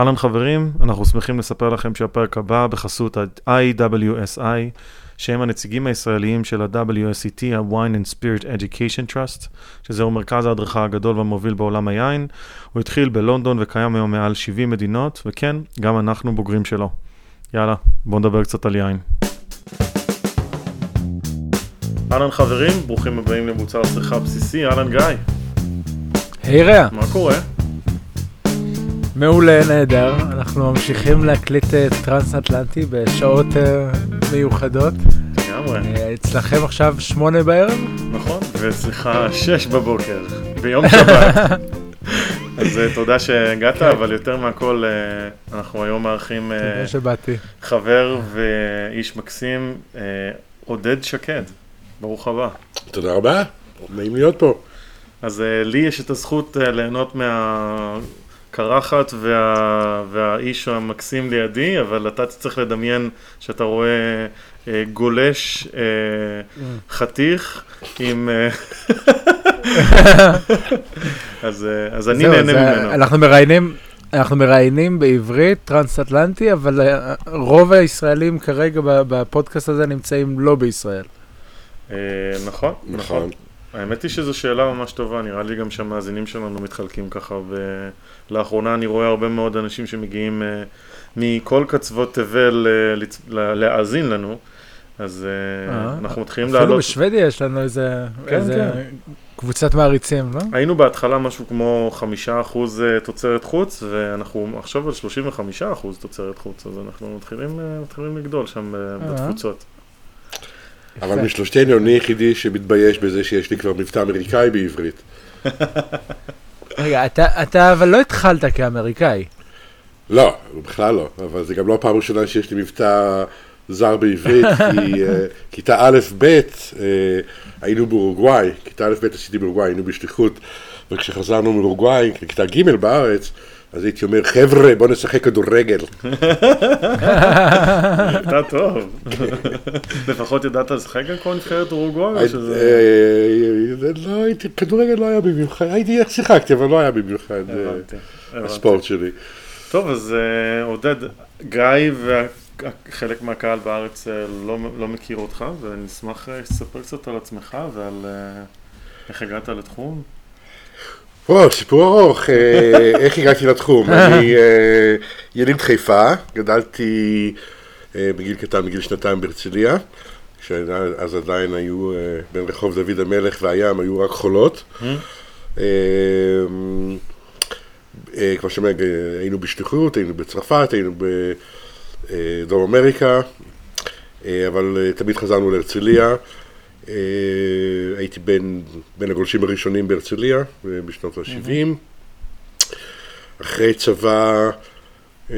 אהלן חברים, אנחנו שמחים לספר לכם שהפרק הבא בחסות ה-IWSI, שהם הנציגים הישראליים של ה-WSET, ה-Wine and Spirit Education Trust, שזהו מרכז ההדרכה הגדול והמוביל בעולם היין. הוא התחיל בלונדון וקיים היום מעל 70 מדינות, וכן, גם אנחנו בוגרים שלו. יאללה, בואו נדבר קצת על יין. אהלן חברים, ברוכים הבאים למוצר צריכה בסיסי, אהלן גיא. היי רע, מה קורה? מעולה, נהדר. אנחנו ממשיכים להקליט אה, טרנס-אטלנטי בשעות אה, מיוחדות. לגמרי. אה, אצלכם עכשיו שמונה בערב? נכון, ואצלך שש בבוקר, ביום שבת. אז תודה שהגעת, כן. אבל יותר מהכל, אנחנו היום מארחים תודה שבאתי. חבר ואיש מקסים, עודד שקד. ברוך הבא. תודה רבה, נעים להיות פה. אז לי יש את הזכות ליהנות מהקרחת וה... והאיש המקסים לידי, אבל אתה צריך לדמיין שאתה רואה אה, גולש אה, חתיך עם... אה, אז, אה, אז אני זהו, נהנה זה- ממנו. אנחנו מראיינים, אנחנו מראיינים בעברית טרנס-אטלנטי, אבל אה, רוב הישראלים כרגע בפודקאסט הזה נמצאים לא בישראל. אה, נכון, נכון. האמת היא שזו שאלה ממש טובה, נראה לי גם שהמאזינים שלנו מתחלקים ככה, ולאחרונה אני רואה הרבה מאוד אנשים שמגיעים אה, מכל קצוות תבל אה, להאזין לנו, אז אה, אנחנו מתחילים אפילו לעלות. בשוודיה יש לנו איזה כן, איזה כן. קבוצת מעריצים, לא? היינו בהתחלה משהו כמו חמישה אחוז תוצרת חוץ, ואנחנו עכשיו על 35 אחוז תוצרת חוץ, אז אנחנו מתחילים, מתחילים לגדול שם. בתפוצות. אבל. משלושתנו אני היחידי שמתבייש בזה שיש לי כבר מבטא אמריקאי בעברית. רגע, אתה- אתה אבל לא התחלת כאמריקאי. לא, בכלל לא, אבל זה גם לא הפעם הראשונה שיש לי מבטא זר בעברית, כי אה, כיתה א'-ב' אה, היינו באורוגוואי, כיתה א'-ב' עשיתי באורוגוואי, היינו בשליחות, וכשחזרנו מאורוגוואי, כיתה ג' בארץ, אז הייתי אומר, חבר'ה, בואו נשחק כדורגל. אתה טוב. לפחות ידעת לשחק על כל נבחרת אורוגוואי? או שזה- אה, לא הייתי, כדורגל לא היה במיוחד, הייתי איך שיחקתי, אבל לא היה במיוחד אה. הספורט שלי. טוב, אז אה, עודד, גיא וחלק מהקהל בארץ אה, לא, לא מכיר אותך, ואני אשמח אה, שתספר קצת על עצמך ועל אה, איך הגעת לתחום. או, סיפור ארוך, אה, איך הגעתי לתחום? אני אה, יליד חיפה, גדלתי אה, בגיל קטן, בגיל שנתיים בהרצליה, שאז עדיין היו, אה, בין רחוב דוד המלך והים, היו רק חולות. אה, אה, כמו שאומר, אה, היינו בשליחות, היינו בצרפת, היינו בדרום אמריקה, אה, אבל אה, תמיד חזרנו להרצליה. אה, הייתי בין, בין הגולשים הראשונים בהרצליה אה, בשנות ה-70. אחרי צבא, אה,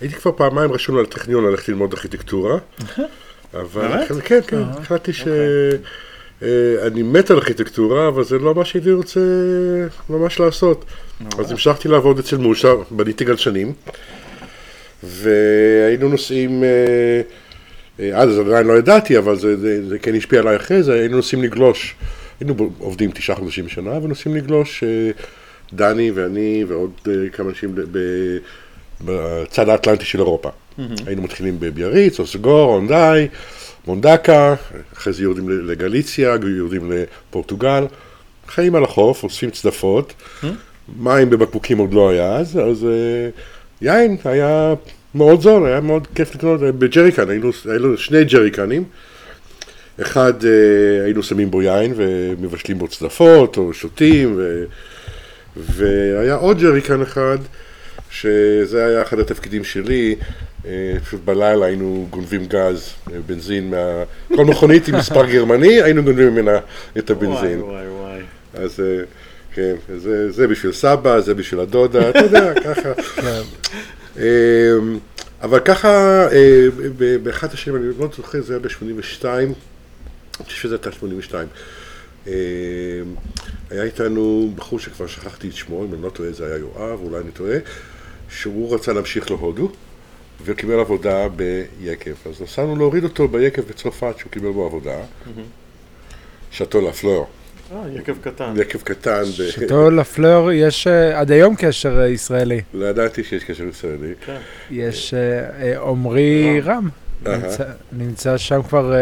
הייתי כבר פעמיים רשום על הטכניון ללכת ללמוד ארכיטקטורה. אבל? כן, כן, החלטתי שאני מת על ארכיטקטורה, אבל זה לא מה שהייתי רוצה ממש לעשות. אז המשכתי לעבוד אצל מושה, בניתי גלשנים, והיינו נוסעים, אז עדיין לא ידעתי, אבל זה, זה, זה כן השפיע עליי אחרי זה, היינו נוסעים לגלוש, היינו עובדים תשעה חודשים בשנה, ונוסעים לגלוש, אה, דני ואני ועוד אה, כמה אנשים בצד האטלנטי של אירופה. היינו מתחילים בביאריץ, אוסגור, אונדאי, מונדקה, אחרי זה יורדים לגליציה, יורדים לפורטוגל, חיים על החוף, אוספים צדפות, מים בבקבוקים עוד לא היה אז, אז אה, יין היה מאוד זול, היה מאוד כיף לקנות, אה, בג'ריקן, היינו, היינו שני ג'ריקנים, אחד אה, היינו שמים בו יין ומבשלים בו צדפות או שותים, ו, והיה עוד ג'ריקן אחד, שזה היה אחד התפקידים שלי, אה, פשוט בלילה היינו גונבים גז, בנזין, מה... כל מכונית עם מספר גרמני, היינו גונבים ממנה את הבנזין. וואי וואי וואי. אז כן, זה, זה בשביל סבא, זה בשביל הדודה, אתה יודע, ככה. אה, אבל ככה, אה, באחת השנים, אני לא זוכר, זה היה ב-82, אני חושב שזה הייתה 82. אה, היה איתנו בחור שכבר שכחתי את שמו, אם אני לא טועה זה היה יואב, אולי אני טועה, שהוא רצה להמשיך להודו, וקיבל עבודה ביקב. אז נסענו להוריד אותו ביקב בצרפת, שהוא קיבל בו עבודה, שאטו לפלור. אה, יקב קטן. יקב קטן. שאתו לפלeur יש אה, עד היום קשר אה, ישראלי. לא ידעתי שיש קשר ישראלי. כן. יש עמרי רם. נמצא- נמצא שם כבר,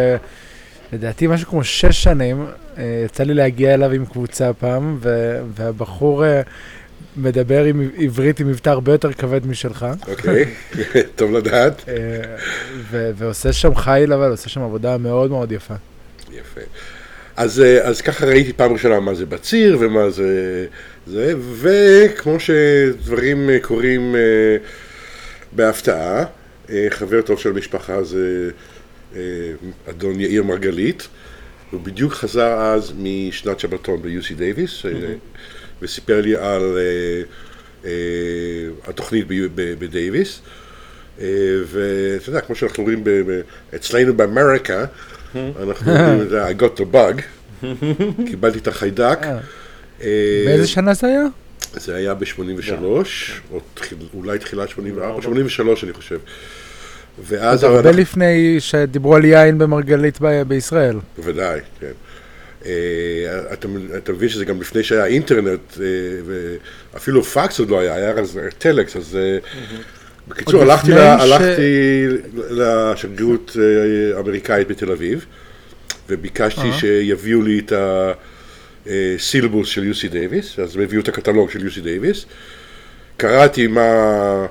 לדעתי משהו כמו שש שנים. יצא לי להגיע אליו עם קבוצה פעם, והבחור מדבר עם עברית עם מבטא הרבה יותר כבד משלך. אוקיי, טוב לדעת. ו- ועושה שם חיל, אבל עושה שם עבודה מאוד מאוד יפה. יפה. אז, אה, אז ככה ראיתי פעם ראשונה מה זה בציר ומה זה זה, וכמו שדברים אה, קורים אה, בהפתעה, חבר טוב של המשפחה זה אדון יאיר מרגלית, הוא בדיוק חזר אז משנת שבתון ב-UC דייוויס, אה, וסיפר לי על התוכנית בדייוויס. ואתה יודע, כמו שאנחנו רואים אצלנו באמריקה, אנחנו אומרים את זה, I got the bug, קיבלתי את החיידק. אה, אה, באיזה שנה זה היה? זה היה ב-83, או אולי תחילת 84, 83 אני חושב. ואז... זה הרבה אנחנו- לפני שדיברו על יין במרגלית ב- בישראל. בוודאי, כן. אה, אתה, אתה מבין שזה גם לפני שהיה אינטרנט, אה, ואפילו פקס עוד לא היה, היה אז טלקס, אז בקיצור, הלכתי, ש- הלכתי לשגרירות אה, האמריקאית בתל אביב, וביקשתי אה. שיביאו לי את הסילבוס של UC דייוויס, אז הם הביאו את הקטלוג של UC דייוויס, קראתי מה,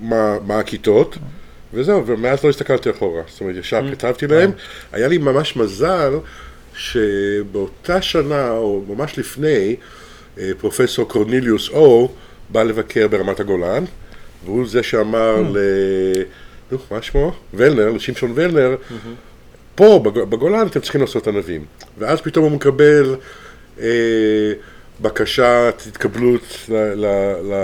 מה, מה הכיתות, וזהו, ומאז לא הסתכלתי אחורה, זאת אומרת, ישר כתבתי להם. היה לי ממש מזל שבאותה שנה, או ממש לפני, אה, פרופסור קורניליוס או בא לבקר ברמת הגולן, והוא זה שאמר ל... נו, מה שמו? ולנר, לשמשון ולנר, פה, בג- בגולן, אתם צריכים לעשות ענבים. ואז פתאום הוא מקבל אה, בקשת התקבלות ל... ל, ל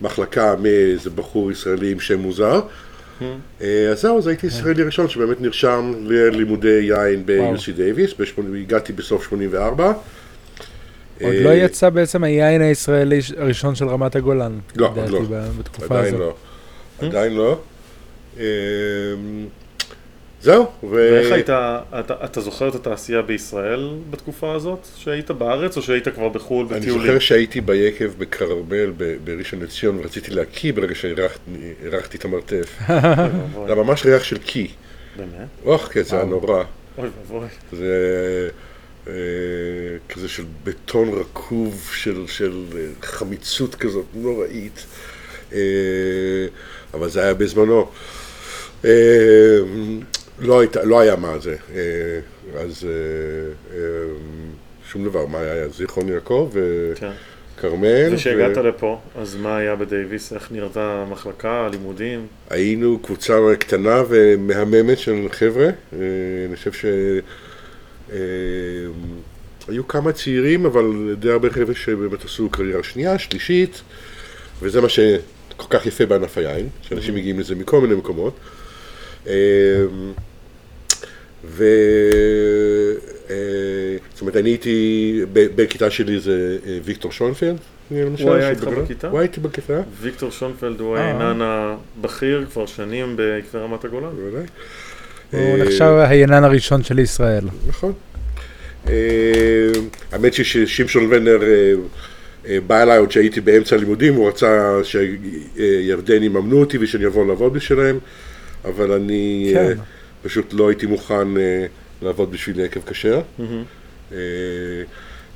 למחלקה מאיזה בחור ישראלי עם שם מוזר. אה, אז זהו, אז הייתי ישראלי ראשון שבאמת נרשם ללימודי יין ב-UC דייוויס, הגעתי בסוף 84. עוד אה, לא יצא בעצם היין הישראלי הראשון של רמת הגולן. לא, עוד לא. בתקופה עדיין הזאת. לא. עדיין לא. אה, זהו, ו... ואיך היית, אתה, אתה זוכר את התעשייה בישראל בתקופה הזאת? שהיית בארץ או שהיית כבר בחו"ל אני בטיולים? זוכר שהייתי ביקב בכרמל בראשון לציון ורציתי להקיא ברגע שהרחתי את המרתף. זה ממש ריח של קי. באמת? אוח, כן, זה היה נורא. אוי ואבוי. אה, כזה של בטון רקוב, של, של אה, חמיצות כזאת נוראית. אה, אבל זה היה בזמנו. לא, הייתה, לא היה מה זה. אז שום דבר, מה היה? זיכרון יעקב כן. וכרמל. וכשהגעת ו- לפה, אז מה היה בדייוויס? איך נראתה המחלקה, הלימודים? היינו קבוצה קטנה ומהממת של חבר'ה. אני חושב ש... אה, היו כמה צעירים, אבל די הרבה חבר'ה שבאמת עשו קריירה שנייה, שלישית, וזה מה שכל כך יפה בענף היין, שאנשים מגיעים לזה מכל מיני מקומות. אה, ו... אה, זאת אומרת, אני הייתי, בכיתה שלי זה ויקטור שונפלד, למשל. הוא היה איתך בכיתה? הוא היה איתי בכיתה, ויקטור שונפלד הוא. העינן הבכיר כבר שנים בעקבי רמת הגולן. בוודאי. הוא אה, נחשב היינן הראשון של ישראל. נכון. אה, האמת היא ששמשון ונר אה, בא אליי עוד שהייתי באמצע הלימודים, הוא רצה שירדן יממנו אותי ושאני אבוא לעבוד בשבילם, אבל אני כן. פשוט לא הייתי מוכן לעבוד בשביל יקב כשר. אה,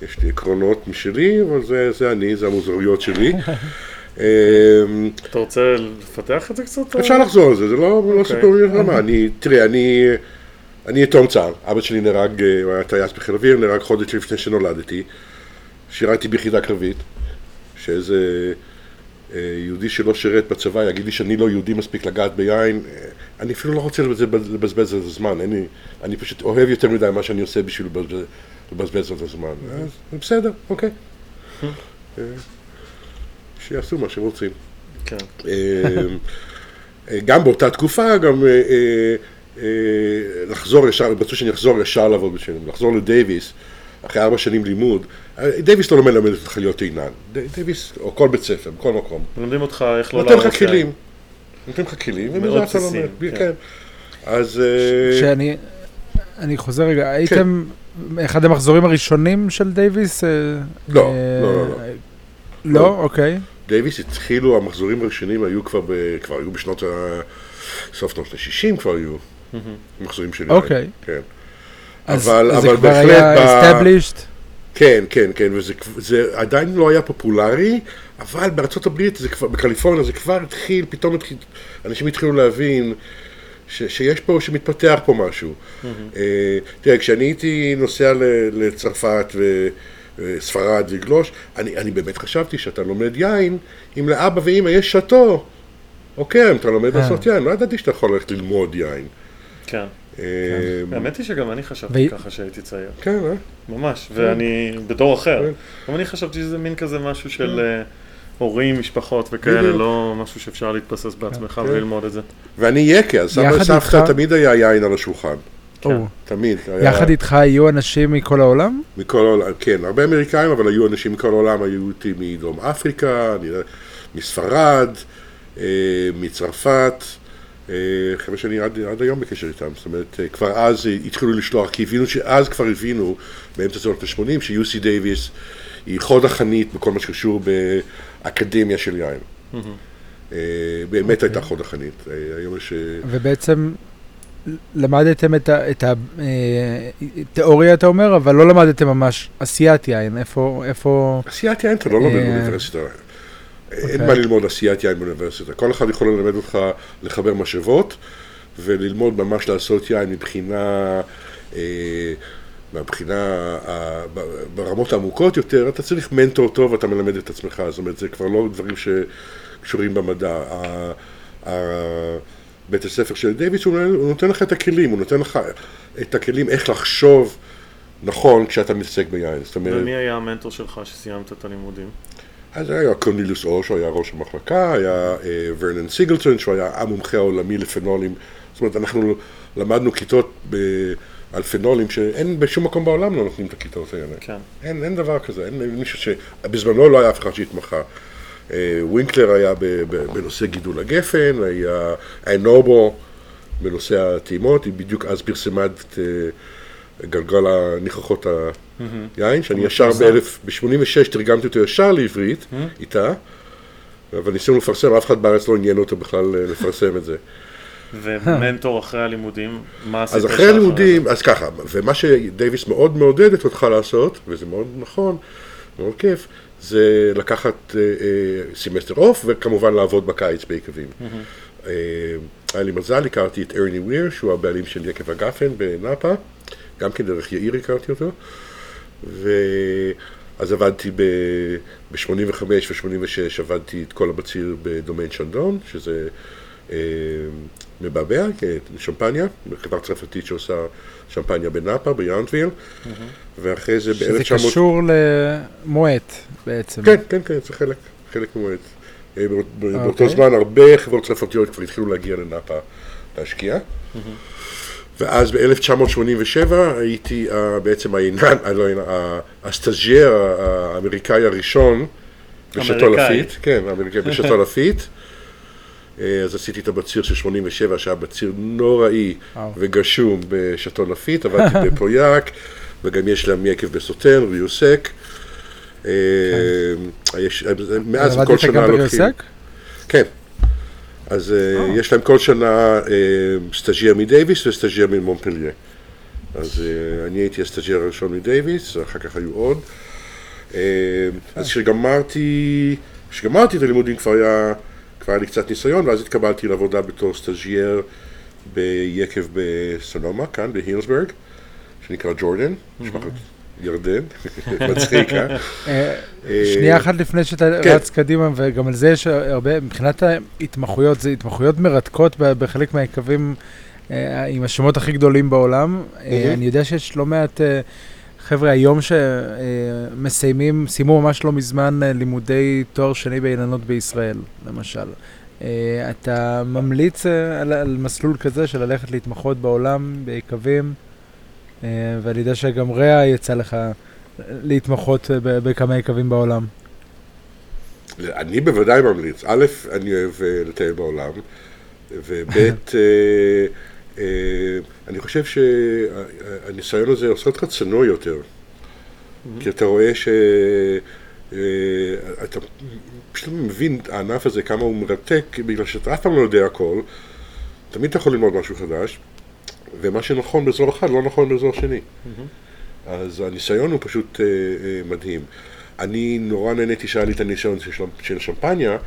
יש לי עקרונות משלי, אבל זה, זה אני, זה המוזרויות שלי. אה, אתה רוצה לפתח את זה קצת? אפשר לחזור על זה, זה לא, לא אוקיי. סיפור מלחמה. אני, תראה, אני, אני יתום צה"ל. אבא שלי נהרג, אה, הוא היה טייס בחיל אוויר, נהרג חודש לפני שנולדתי. שירתי ביחידה קרבית, שאיזה אה, יהודי שלא שירת בצבא יגיד לי שאני לא יהודי מספיק לגעת ביין. אה, אני אפילו לא רוצה לבזבז, על זה זמן, לי, אני פשוט אוהב יותר מדי מה שאני עושה בשביל לבזבז, לבזבז על זה זמן. אז בסדר, אוקיי. שיעשו מה שהם רוצים. כן. אה, אה, גם באותה תקופה, גם אה, לחזור ישר, רצו שאני אחזור ישר לעבוד בשבילם, לחזור לדייוויס, אחרי ארבע שנים לימוד. דייוויס לא מלמד אותך להיות עינן. די- דייוויס, או כל בית ספר, בכל מקום. מלמדים אותך איך לא נותן לך להרוס כלים. נותן לך כלים, ומזה אתה לומד. כן. כן. אז... שאני אני חוזר רגע, הייתם אחד המחזורים הראשונים של דייוויס? לא, אה, לא, לא, לא. לא, אוקיי. דייוויס התחילו, המחזורים הראשונים היו כבר, ב, כבר היו בשנות ה... סוף שנות ה-60 כבר היו מחזורים של יין. אוקיי. כן. אז אבל- אז זה אבל כבר בהחלט היה ב- established? כן, כן, כן, וזה זה עדיין לא היה פופולרי, אבל בארצות הברית, זה כבר, בקליפורניה זה כבר התחיל, פתאום התחיל, אנשים התחילו להבין ש, שיש פה, שמתפתח פה משהו. אה, תראה, כשאני הייתי נוסע ל- לצרפת וספרד וגלוש, אני, אני באמת חשבתי שאתה לומד יין, אם לאבא ואמא יש שאטו, אוקיי, אם אתה לומד אה. לעשות יין, לא ידעתי שאתה יכול ללכת ללמוד יין. כן. אה, האמת היא שגם אני חשבתי ככה שהייתי צעיר. כן, אה? ממש, ואני בתור אחר. כן. גם אני חשבתי שזה מין כזה משהו של אה, הורים, משפחות וכאלה. לא משהו שאפשר להתבסס בעצמך כן. וללמוד את זה. ואני יקה, אז סבא איתך- תמיד היה יין על השולחן. כן. תמיד. היה- יחד איתך היו אנשים מכל העולם? מכל העולם, כן, הרבה אמריקאים, אבל היו אנשים מכל העולם, היו איתי מדרום אפריקה, מספרד, אה, מצרפת, אה, חבר'ה שאני עד, עד היום בקשר איתם, זאת אומרת, אה, כבר אז התחילו לשלוח, כי הבינו שאז כבר הבינו, באמצע שנות ה-80, ש-UC דייוויס היא חוד החנית בכל מה שקשור באקדמיה של יין. אה, באמת הייתה חוד החנית, היום יש... ובעצם למדתם את ה- את התיאוריה, אתה אומר, אבל לא למדתם ממש עשיית יין. איפה, איפה... עשיית יין אתה לא לומד אה, באוניברסיטה. אין אוקיי. מה ללמוד עשיית יין באוניברסיטה. כל אחד יכול ללמד אותך לחבר משאבות וללמוד ממש לעשות יין מבחינה, אה, מבחינה, אה, ב- ברמות העמוקות יותר, אתה צריך מנטור טוב ואתה מלמד את עצמך, זאת אומרת, זה כבר לא דברים שקשורים במדע. בית הספר של דייוויס, הוא נותן- לך את הכלים, הוא נותן לך את הכלים איך לחשוב נכון כשאתה מתעסק ביין. זאת אומרת, ומי היה המנטור שלך שסיימת את הלימודים? אז היה קורנילוס שהוא היה ראש המחלקה, היה אה, ורנן סיגלטון, שהוא היה המומחה העולמי לפנולים. זאת אומרת, אנחנו למדנו כיתות ב, על פנולים שאין בשום מקום בעולם לא נותנים את הכיתות האלה. כן. אין, אין דבר כזה, אין מישהו ש... בזמנו לא היה אף אחד שהתמחה. אה, ווינקלר היה ב, ב, בנושא גידול הגפן, היה, היה נובו בנושא הטעימות, היא בדיוק אז פרסמה את אה, גלגל הניחוחות היין, שאני ישר המפורסם. ב-86 תרגמתי אותו ישר לעברית, איתה, אבל ניסינו לפרסם, אף אחד בארץ לא עניין אותו בכלל אה, לפרסם את זה. ומנטור אחרי הלימודים, מה עשית? אז אחרי? הלימודים, אז ככה, ומה שדייוויס מאוד מעודדת אותך לעשות, וזה מאוד נכון, מאוד כיף, זה לקחת אה, אה, semester off, וכמובן לעבוד בקיץ ביקבים. אה, היה לי מזל, הכרתי את ארני וויר, שהוא הבעלים של יקב הגפן בנאפה, גם כן דרך יאיר הכרתי אותו, ואז עבדתי ב-85 ו-86, עבדתי את כל הבציר בדומיין שנדון, שזה מבעבע, כן, שמפניה, חברה צרפתית שעושה שמפניה בנאפה, ביאנטוויל, ואחרי זה שזה ב-1900... קשור למועט בעצם. כן, כן, כן, זה חלק, חלק ממועד. אה, באות- באותו אוקיי. זמן הרבה חברות צרפתיות כבר התחילו להגיע לנאפה להשקיע. ואז ב-1987 הייתי אה, בעצם העינן, אה, לא העינן, ה- הסטאז'ייר ה- האמריקאי הראשון אמריקאי. לפיט, כן, בשתו לפיט. אה, אז עשיתי את הבציר של 87, שהיה בציר נוראי וואו. וגשום בשתו לפיט, עבדתי בפויאק, וגם יש להם יקב בסוטן, ריוסק. אה, יש- מאז כל עבדת שנה גם לוקחים. בריוסק? כן. אז אה, יש להם כל שנה אה, סטאג'ייר מדייוויס וסטאג'ייר ממונפליה. אז אה, אני הייתי הסטאג'ייר הראשון מדייוויס, אחר כך היו עוד. אה, אז כשגמרתי, כשגמרתי את הלימודים כבר היה, כבר היה לי קצת ניסיון, ואז התקבלתי לעבודה בתור סטאג'ייר ביקב בסונומה, כאן בהילסברג, שנקרא ג'ורדן, משפחת ירדן, מצחיק, אה? אה, שנייה אחת לפני שאתה כן. רץ קדימה, וגם על זה יש הרבה, מבחינת ההתמחויות, זה התמחויות מרתקות בחלק מהיקבים אה, עם השמות הכי גדולים בעולם. אה, מהמם. אני יודע שיש לא מעט חבר'ה היום שמסיימים, סיימו ממש לא מזמן אה, לימודי תואר שני באילנות בישראל, למשל. אה, אתה ממליץ אה, על, על מסלול כזה של ללכת להתמחות בעולם ביקבים, אה, ואני יודע שגם ריאה יצא לך להתמחות אה, בכמה יקבים בעולם. אני בוודאי ממליץ. א', אני אוהב אה, לטייל בעולם, וב', אה, אה, אני חושב שהניסיון הזה עושה אותך צנוע יותר. כי אתה רואה ש... אה, אתה פשוט מבין, הענף הזה, כמה הוא מרתק, בגלל שאתה אף פעם לא יודע הכל, תמיד אתה יכול ללמוד משהו חדש, ומה שנכון באזור אחד לא נכון באזור שני. אז הניסיון הוא פשוט אה, אה, מדהים. אני נורא נהניתי שהיה לי את הניסיון של, של שמפניה,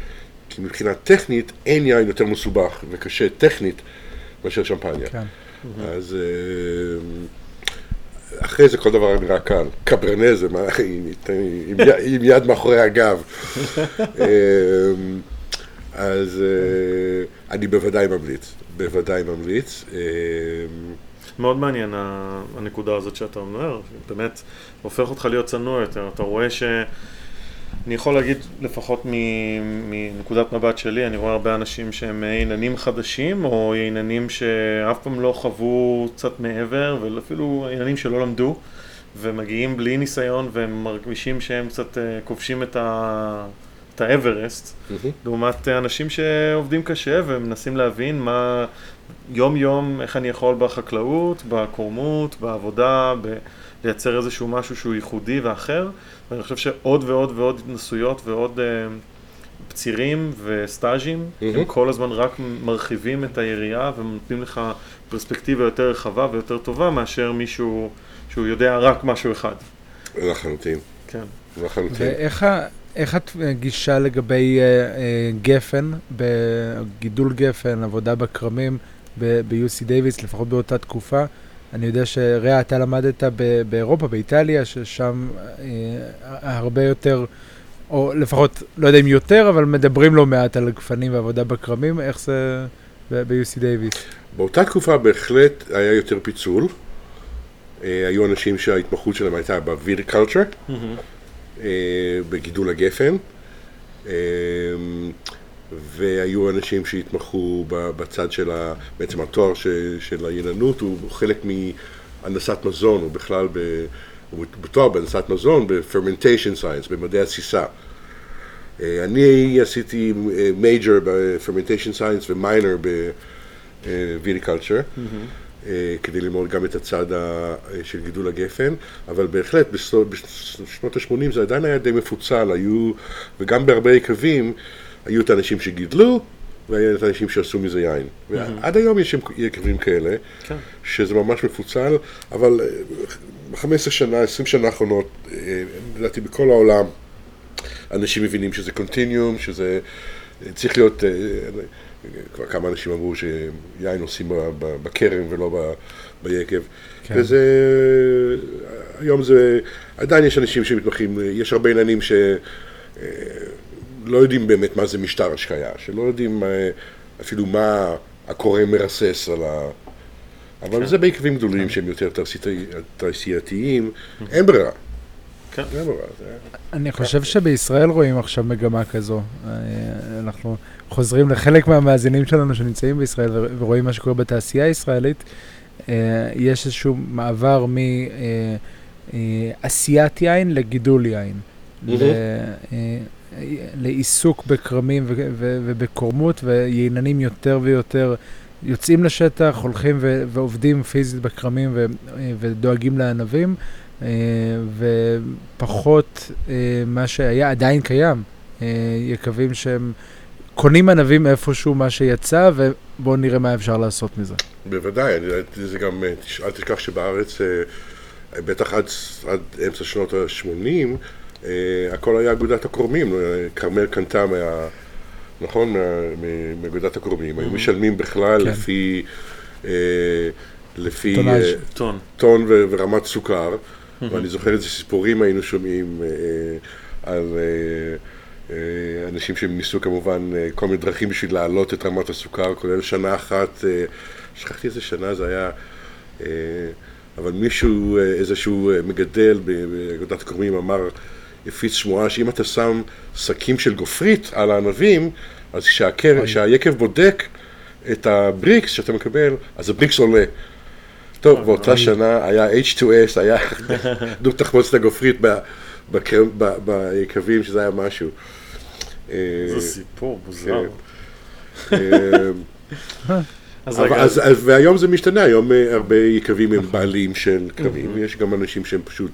כי מבחינה טכנית אין יין יותר מסובך וקשה טכנית מאשר שמפניה. כן. אז אה, אחרי זה כל דבר נראה קל. קברנה זה מה, עם, עם, עם יד מאחורי הגב. אה, אז אה, אני בוודאי ממליץ, בוודאי ממליץ. אה, מאוד מעניין הנקודה הזאת שאתה אומר, באמת הופך אותך להיות צנוע יותר, אתה רואה ש... אני יכול להגיד, לפחות מנקודת מבט שלי, אני רואה הרבה אנשים שהם עיננים חדשים, או עיננים שאף פעם לא חוו קצת מעבר, ואפילו עיננים שלא למדו, ומגיעים בלי ניסיון, והם מרגישים שהם קצת אה, כובשים את ה... את האברסט, לעומת אנשים שעובדים קשה ומנסים להבין מה יום יום, איך אני יכול בחקלאות, בקורמות, בעבודה, ב- לייצר איזשהו משהו שהוא ייחודי ואחר, ואני חושב שעוד ועוד ועוד התנסויות ועוד uh, פצירים וסטאז'ים, מהמם. הם כל הזמן רק מרחיבים את היריעה ונותנים לך פרספקטיבה יותר רחבה ויותר טובה מאשר מישהו שהוא יודע רק משהו אחד. לחלוטין, כן. לחלוטין. ואיך ה- איך את גישה לגבי אה, אה, גפן, בגידול גפן, עבודה בכרמים ב-UC דייוויס, לפחות באותה תקופה? אני יודע שריאה, אתה למדת ב- באירופה, באיטליה, ששם אה, הרבה יותר, או לפחות, לא יודע אם יותר, אבל מדברים לא מעט על גפנים ועבודה בכרמים, איך זה ב-UC דייוויס? באותה תקופה בהחלט היה יותר פיצול. אה, היו אנשים שההתמחות שלהם הייתה בווירקלצ'ר, אה, בגידול הגפן, אה, והיו אנשים שהתמחו בצד של ה... בעצם התואר ש, של הילנות הוא חלק מהנדסת מזון, הוא בכלל ב... הוא בתואר בהנדסת מזון, ב-fermentation science, במדעי התסיסה. אה, אני עשיתי major ב-fermentation science ו minor ב-viticulture. אה, כדי ללמוד גם את הצד ה- של גידול הגפן, אבל בהחלט בשנות ה-80 זה עדיין היה די מפוצל, היו, וגם בהרבה יקבים, היו את האנשים שגידלו, והיו את האנשים שעשו מזה יין. ועד היום יש יקבים כאלה, כן. שזה ממש מפוצל, אבל אה, ב-15 שנה, 20 שנה האחרונות, אה, לדעתי בכל העולם, אנשים מבינים שזה קונטיניום, שזה אה, צריך להיות, אה, כבר כמה אנשים אמרו שיין עושים בכרם ולא ביקב. כן. וזה, היום זה, עדיין יש אנשים שמתמחים, יש הרבה עניינים שלא יודעים באמת מה זה משטר השקיה, שלא יודעים אה, אפילו מה הקורא מרסס על ה... אבל כן. זה ביקבים גדולים שהם יותר תעשייתי- תעשייתיים, אין ברירה. כן. אין ברירה. זה- אני חושב שבישראל רואים עכשיו מגמה כזו. אה, אנחנו חוזרים לחלק מהמאזינים שלנו שנמצאים בישראל ורואים מה שקורה בתעשייה הישראלית. אה, יש איזשהו מעבר מעשיית יין לגידול יין. לעיסוק בכרמים ובקורמות, וייננים יותר ויותר יוצאים לשטח, הולכים ועובדים פיזית בכרמים ודואגים לענבים. אה, ופחות אה, מה שהיה, עדיין קיים. אה, יקבים שהם קונים ענבים איפשהו מה שיצא, ובואו נראה מה אפשר לעשות מזה. בוודאי, אני- זה גם, אל תשכח שבארץ, בטח עד, עד אמצע שנות ה-80, הכל היה אגודת הכורמים, אה, כרמל קנתה מה... נכון? מאגודת הכורמים, היו משלמים בכלל כן. לפי... אה, לפי. אה, טון. טון ו- ורמת סוכר, ואני זוכר איזה סיפורים היינו שומעים אה, על אה, אה, אנשים שהם ניסו כמובן אה, כל מיני דרכים בשביל להעלות את רמת הסוכר, כולל שנה אחת, אה, שכחתי איזה שנה זה היה, אה, אבל מישהו, אה, איזשהו אה, מגדל באגודת הכרמים אמר, הפיץ שמועה שאם אתה שם שקים של גופרית על הענבים, אז כשהיקב בודק את הבריקס שאתה מקבל, אז הבריקס עולה. טוב, באותה שנה היה H2S, היה דו תחמוצת הגופרית ביקבים, שזה היה משהו. אה, זה סיפור מוזר. אה, אז והיום זה משתנה, היום אה, הרבה יקבים הם בעלים של כרמים, ויש גם אנשים שהם פשוט,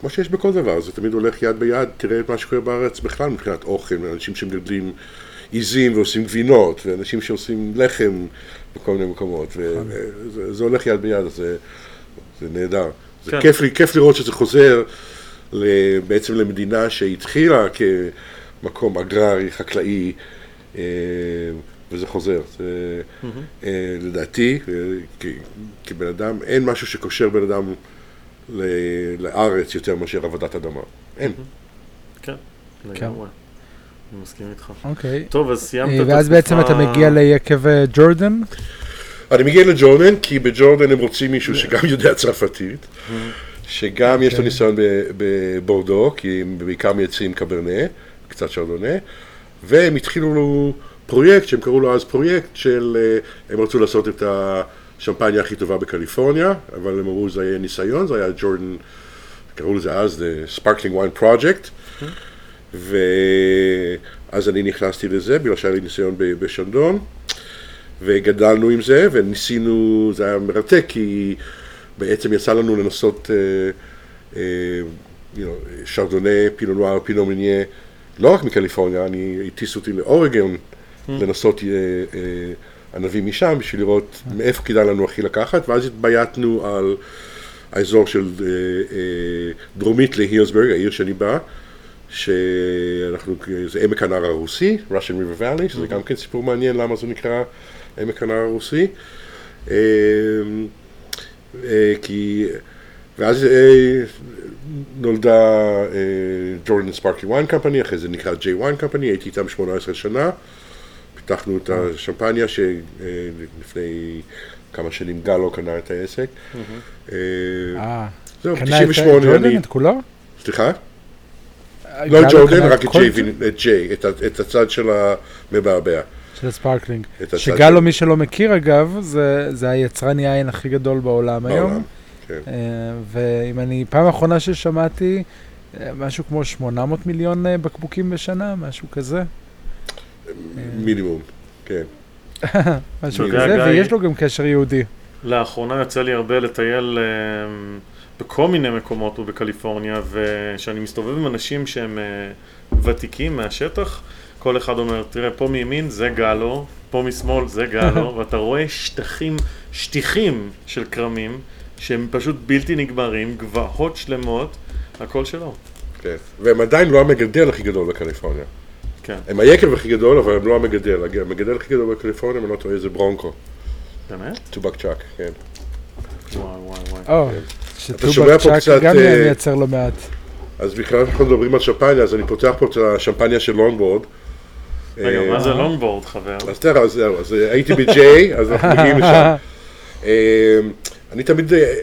כמו שיש בכל דבר, זה תמיד הולך יד ביד, תראה מה שקורה בארץ בכלל מבחינת אוכל, אנשים שמגדלים עיזים ועושים גבינות, ואנשים שעושים לחם בכל מיני מקומות, וזה זה הולך יד ביד, זה, זה נהדר. זה כן. כיף, לי, כיף לראות שזה חוזר בעצם למדינה שהתחילה כמקום אגררי, חקלאי, אה, וזה חוזר. זה, אה, לדעתי, אה, כבן אדם, אין משהו שקושר בן אדם לארץ יותר מאשר עבודת אדמה. אין. כן, לגמרי. אני מסכים איתך. אוקיי. טוב, אז סיימת אה, את ואז בעצם אתה מגיע ליקב אה, ג'ורדן? אני מגיע לג'ורדן, כי בג'ורדן הם רוצים מישהו שגם יודע צרפתית, שגם יש לו אוקיי. ניסיון ב- בבורדו, כי הם בעיקר מייצרים קברנה, קצת שרדונה, והם התחילו פרויקט, שהם קראו לו אז פרויקט של, אה, הם רצו לעשות את השמפניה הכי טובה בקליפורניה, אבל הם אמרו זה היה ניסיון, זה היה ג'ורדן, קראו לזה אז The Sparkling Wine Project, ואז אני נכנסתי לזה, בגלל שהיה לי ניסיון בשנדון. וגדלנו עם זה, וניסינו, זה היה מרתק, כי בעצם יצא לנו לנסות אה, אה, you know, שרדוני, פינו נואר, פינו לא רק מקליפורניה, אני, הטיסו אותי לאורגון לנסות אה, אה, ענבים משם, בשביל לראות מאיפה כדאי לנו הכי לקחת, ואז התבייתנו על האזור של אה, אה, דרומית להילסברג, העיר שאני בא, שאנחנו, זה עמק הנהר הרוסי, Russian River Valley, שזה גם כן סיפור מעניין למה זה נקרא עמק הנהר הרוסי. אה, אה, כי, ואז אה, נולדה Jordan Sparkling Wine Company, אחרי זה נקרא J Wine Company, הייתי איתם 18 שנה. פיתחנו את השמפניה שלפני כמה שנים גלו קנה את העסק. אה, אה. זהו, קנה את ב-98 ג'ורדן, אני... את כולו? סליחה? לא את גלו ג'ורדן, רק את ג'יי, את הצד של המבעבע. של ה sparkling. שגלו, מי שלא מכיר אגב, זה זה היצרן יין הכי גדול בעולם היום. כן. אה, ואם אני, פעם האחרונה ששמעתי, אה, משהו כמו 800 מיליון אה, בקבוקים בשנה, משהו כזה. מינימום, כן. משהו כזה, ויש לו גם קשר יהודי. לאחרונה יוצא לי הרבה לטייל אה, בכל מיני מקומות ובקליפורניה, וכשאני מסתובב עם אנשים שהם אה, ותיקים מהשטח, כל אחד אומר, תראה, פה מימין זה גלו, פה משמאל זה גלו, ואתה רואה שטחים, שטיחים של כרמים, שהם פשוט בלתי נגמרים, גבעות שלמות, הכל שלו. כן. והם עדיין לא המגדל הכי גדול בקליפורניה. כן, הם היקב הכי גדול, אבל הם לא המגדל. המגדל הכי גדול בקליפורניה, אם אני לא טועה, זה ברונקו. באמת? טובק צ'אק, כן. וואי וואי וואי. שומע שטובק פה צ'אק קצת, גם אה, מייצר לא מעט. אז בכלל אנחנו מדברים על שמפניה, אז אני פותח פה את השמפניה של לונבורד. רגע, אה, מה זה לונגבורד, חבר? אז תראה, אז זהו, אז אה, הייתי ב-J, אז אנחנו מגיעים לשם. אה, אני תמיד, אה,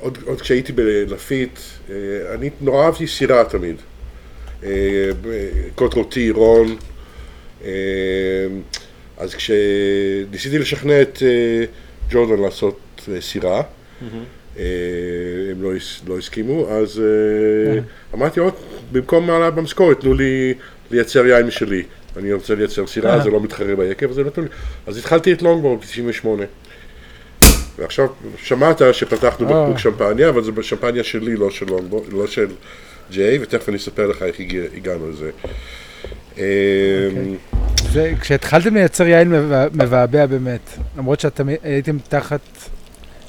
עוד כשהייתי בלפיט, אה, אני נורא אהבתי סירה תמיד. אה, קוטרוטי, רון. אה, אז כשניסיתי לשכנע את אה, ג'ורדן לעשות סירה, הם לא, לא הסכימו, אז אמרתי, "עוד, במקום העלאה במשכורת, תנו לי לייצר יין משלי. אני רוצה לייצר סירה, זה לא מתחרה ביקב, אז נתנו לי. אז התחלתי את לונגבורד ב-98. ועכשיו, שמעת שפתחנו. בקבוק שמפניה, אבל זה בשמפניה שלי, לא של לונגבורד, לא של ג'יי, ותכף אני אספר לך איך הגענו לזה. אה, זה, כשהתחלתם לייצר יין מבע- מבעבע באמת, למרות שאתם הייתם תחת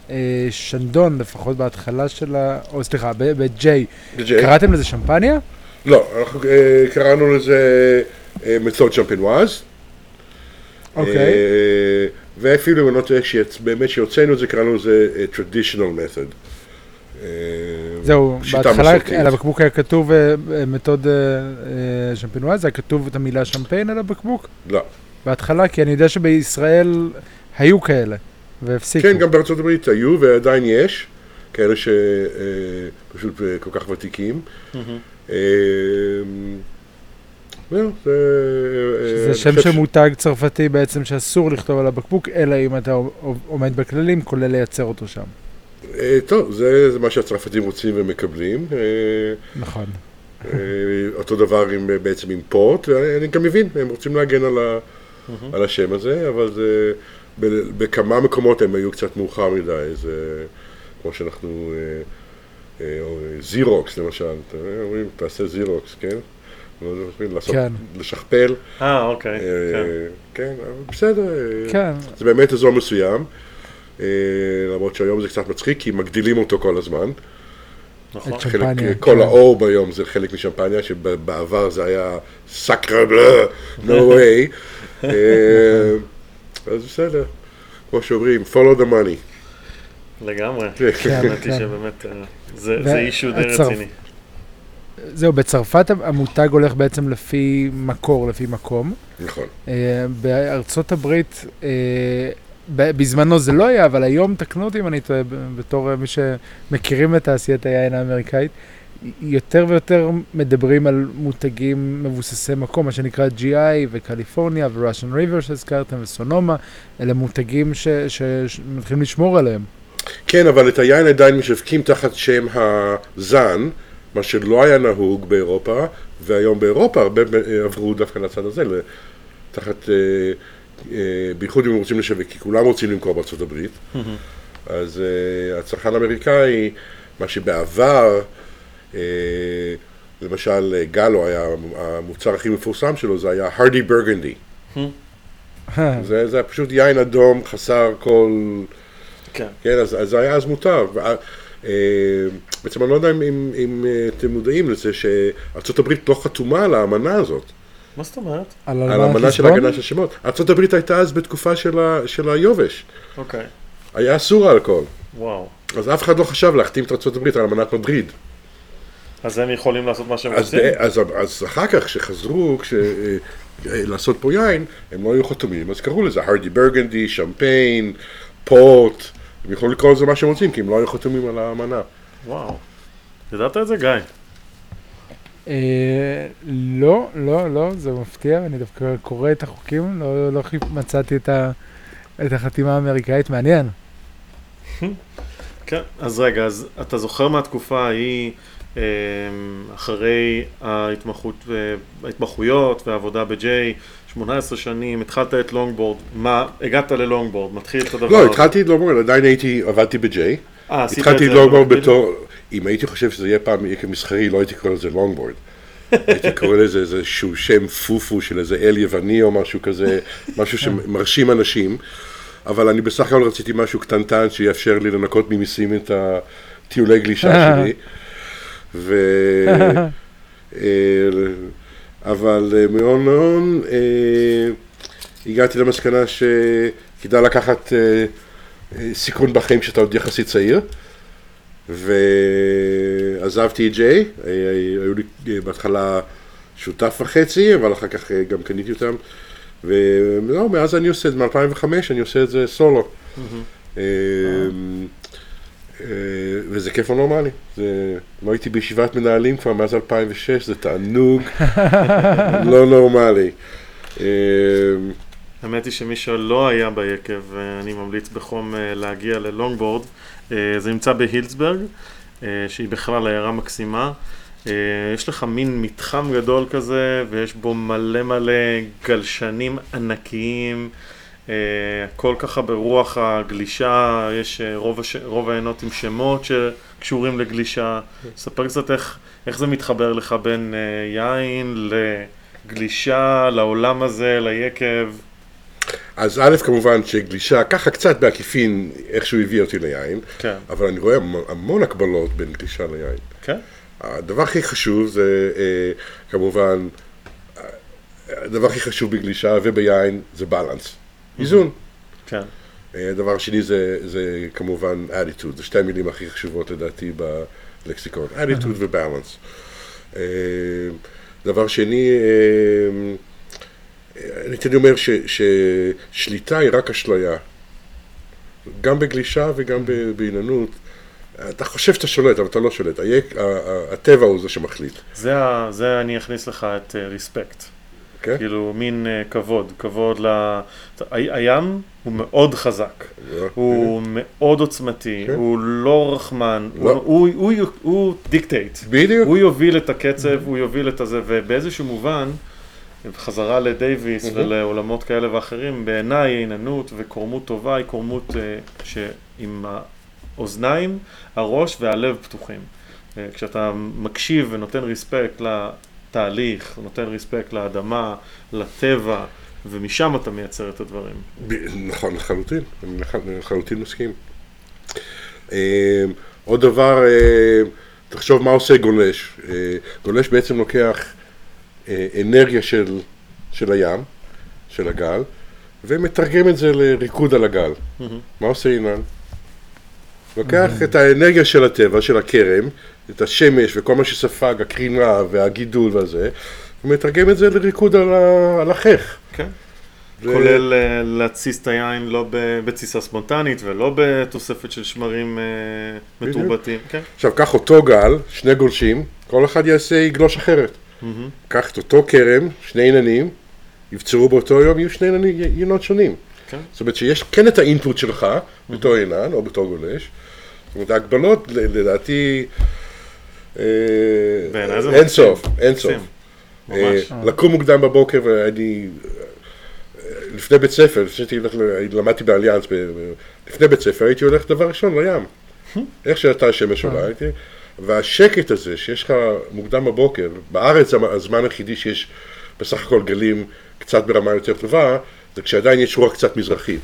אה, שנדון, לפחות בהתחלה של ה... או סליחה, ב- ב-J, ב-J. קראתם לזה שמפניה? לא, אנחנו אה, קראנו לזה אה, מתוד שמפנואז. אוקיי. ואפילו אם אני לא טועה, באמת שהוצאנו את זה, קראנו לזה traditional method. זהו, בהתחלה. על הבקבוק היה כתוב אה, אה, מתוד אה, שמפנואז, היה כתוב את המילה שמפיין על הבקבוק? לא. בהתחלה, כי אני יודע שבישראל היו כאלה, והפסיקו. כן, גם בארצות הברית היו ועדיין יש, כאלה שפשוט כל כך ותיקים. זה... שם של מותג צרפתי בעצם שאסור לכתוב על הבקבוק, אלא אם אתה עומד בכללים, כולל לייצר אותו שם. אה, טוב, זה זה מה שהצרפתים רוצים ומקבלים. אה, נכון. אה, אותו דבר עם, בעצם עם פורט, ואני גם מבין, הם רוצים להגן על, ה, על השם הזה, אבל זה ב- בכמה מקומות הם היו קצת מאוחר מדי, זה כמו שאנחנו, אה, אה, אה, זירוקס למשל, אומרים, תעשה זירוקס, כן? לא יודע, אומרים, לעשות, כן. לשכפל, אה, אוקיי. אה, כן. כן, בסדר, כן, זה באמת אזור מסוים, למרות שהיום זה קצת מצחיק, כי מגדילים אותו כל הזמן. נכון. את חלק, שמפניה, כל כן. האור ביום זה חלק משמפניה, שבעבר זה היה סאקרה בלה, no way. אה, אז בסדר, כמו שאומרים, follow the money. לגמרי. כן, האמת היא כן. שבאמת אה, זה ו- זה אישו די רציני. זהו, בצרפת המותג הולך בעצם לפי מקור, לפי מקום. נכון. אה, בארצות הברית, אה, בזמנו זה לא היה, אבל היום, תקנו אותי אם אני טועה, בתור אה, מי שמכירים את תעשיית היין האמריקאית, יותר ויותר מדברים על מותגים מבוססי מקום, מה שנקרא GI וקליפורניה וראשן ריבר שהזכרתם וסונומה, אלה מותגים ש- שמתחילים לשמור עליהם. כן, אבל את היין עדיין משווקים תחת שם הזן, מה שלא היה נהוג באירופה, והיום באירופה הרבה אה, עברו דווקא לצד הזה, תחת, אה, בייחוד אם הם רוצים לשווק, כי כולם רוצים למכור בארצות הברית. אז uh, הצרכן האמריקאי, מה שבעבר, uh, למשל אה, גלו היה המוצר הכי מפורסם שלו, זה היה הרדי ברגנדי. זה, זה היה פשוט יין אדום חסר כל... כן. כן, אז, אז זה היה אז מותר. אה, בעצם אני לא יודע אם, אם, אם אה, אתם מודעים לזה שארה"ב לא חתומה על האמנה הזאת, מה זאת אומרת? על האמנה של? הגנה של שמות. ארה"ב הייתה אז בתקופה של, ה, של היובש, אוקיי. היה אסור האלכוהול. וואו. אז אף אחד לא חשב להחתים את הברית על אמנת מדריד. אז הם יכולים לעשות מה שהם אז, רוצים? אז, אז אחר כך, כשחזרו, כש, אה, אה, לעשות פה יין, הם לא היו חתומים, אז קראו לזה הרדי ברגנדי, שמפיין, פורט, הם יכלו לקרוא לזה מה שהם רוצים, כי הם לא היו חתומים על האמנה. וואו. ידעת את זה, גיא? אה, לא, לא, לא, זה מפתיע, אני דווקא קורא את החוקים, לא, לא חיפ- מצאתי את, ה, את החתימה האמריקאית, מעניין. כן. אז רגע, אז אתה זוכר מהתקופה ההיא, אה, אחרי ההתמחות, ההתמחויות והעבודה ב-J, 18 שנים, התחלת את לונגבורד, מה, הגעת ללונגבורד, מתחיל את הדבר לא, הזה. התחלתי את לונגבורד, עדיין הייתי, עבדתי ב-J. אה, התחלתי לונגבורד? בתור, אם הייתי חושב שזה יהיה פעם יקב מסחרי, לא הייתי קורא לזה לונגבורד. הייתי קורא לזה איזשהו שם פופו של איזה אל יווני או משהו כזה, משהו שמרשים אנשים. אבל אני בסך הכל רציתי משהו קטנטן שיאפשר לי לנקות ממיסים את הטיולי גלישה שלי. ו... אה, אבל אה, מהון להון אה, הגעתי למסקנה שכדאי לקחת סיכון בחיים כשאתה עוד יחסית צעיר. ועזבתי את ג'יי, היו לי אה, בהתחלה שותף וחצי, אבל אחר כך אה, גם קניתי אותם. ולא, מאז אני עושה את זה, מ-2005 אני עושה את זה סולו. אה, אה, וזה כיף נורמלי. זה, לא הייתי בישיבת מנהלים כבר מאז 2006, זה תענוג לא נורמלי. האמת היא שמי שלא היה ביקב, אני ממליץ בחום אה, להגיע ללונגבורד. אה, זה נמצא בהילסברג, אה, שהיא בכלל עיירה מקסימה. יש לך מין מתחם גדול כזה, ויש בו מלא מלא גלשנים ענקיים. הכל ככה ברוח הגלישה, יש רוב, הש... רוב העיינות עם שמות שקשורים לגלישה. ספר קצת איך, איך זה מתחבר לך בין יין לגלישה, לעולם הזה, ליקב. אז א', כמובן שגלישה, ככה קצת בעקיפין, איכשהו הביא אותי ליין, כן. אבל אני רואה המון- הקבלות בין גלישה ליין. כן? הדבר הכי חשוב זה אה, כמובן, הדבר הכי חשוב בגלישה וביין זה balance, איזון. כן. אה, הדבר השני זה, זה כמובן attitude, זה שתי המילים הכי חשובות לדעתי בלקסיקון, attitude ובלנס. אה, דבר שני, אה, אני תמיד אומר ש, ששליטה היא רק אשליה. גם בגלישה וגם בעיננות. אתה חושב שאתה שולט, אבל אתה לא שולט. הטבע הוא זה שמחליט. זה, זה אני אכניס לך את ריספקט. כן? כאילו מין אה, כבוד, כבוד ל... הים הוא מאוד חזק, הוא מאוד עוצמתי, כן. הוא לא רחמן, לא. הוא, הוא, הוא, הוא דיקטייט. בדיוק. הוא יוביל את הקצב, הוא יוביל את הזה, ובאיזשהו מובן, חזרה לדייוויס מהמם. ולעולמות כאלה ואחרים, בעיניי עיננות וקורמות טובה היא קורמות אה, שעם האוזניים, הראש והלב פתוחים. אה, כשאתה מקשיב ונותן ריספקט לתהליך, נותן ריספקט לאדמה, לטבע, ומשם אתה מייצר את הדברים. נכון, לחלוטין, אני לח- לחלוטין מסכים. אה, עוד דבר, תחשוב מה עושה גולש. גולש בעצם לוקח אה, אנרגיה של, של הים, של הגל, ומתרגם את זה לריקוד על הגל. מה עושה אילן? לוקח את האנרגיה של הטבע, של הכרם, את השמש וכל מה שספג, הקרינה והגידול והזה, ומתרגם את זה לריקוד על, ה- על החך. כן. ו- כולל אה, להתסיס את היין לא בתסיסה ספונטנית ולא בתוספת של שמרים אה. מתורבתים. כן. עכשיו, קח אותו גל, שני גולשים, כל אחד יעשה יגלוש אחרת. קח את אותו כרם, שני עיננים, יבצרו באותו יום, יהיו שני עיינות שונים. כן. זאת אומרת שיש כן את האינפוט שלך, בתור עינן או בתור גולש. זאת אומרת, ההגבלות, לדעתי, אה, אין. סוף, אין סוף. אה. לקום מוקדם בבוקר ואני, אה, לפני בית ספר, למדתי באליאנס, לפני בית ספר הייתי הולך דבר ראשון לים. איך שעלתה השמש עולה, הייתי, והשקט הזה שיש לך מוקדם בבוקר, בארץ הזמן היחידי שיש בסך הכל גלים קצת ברמה יותר טובה, זה כשעדיין יש רוח קצת מזרחית.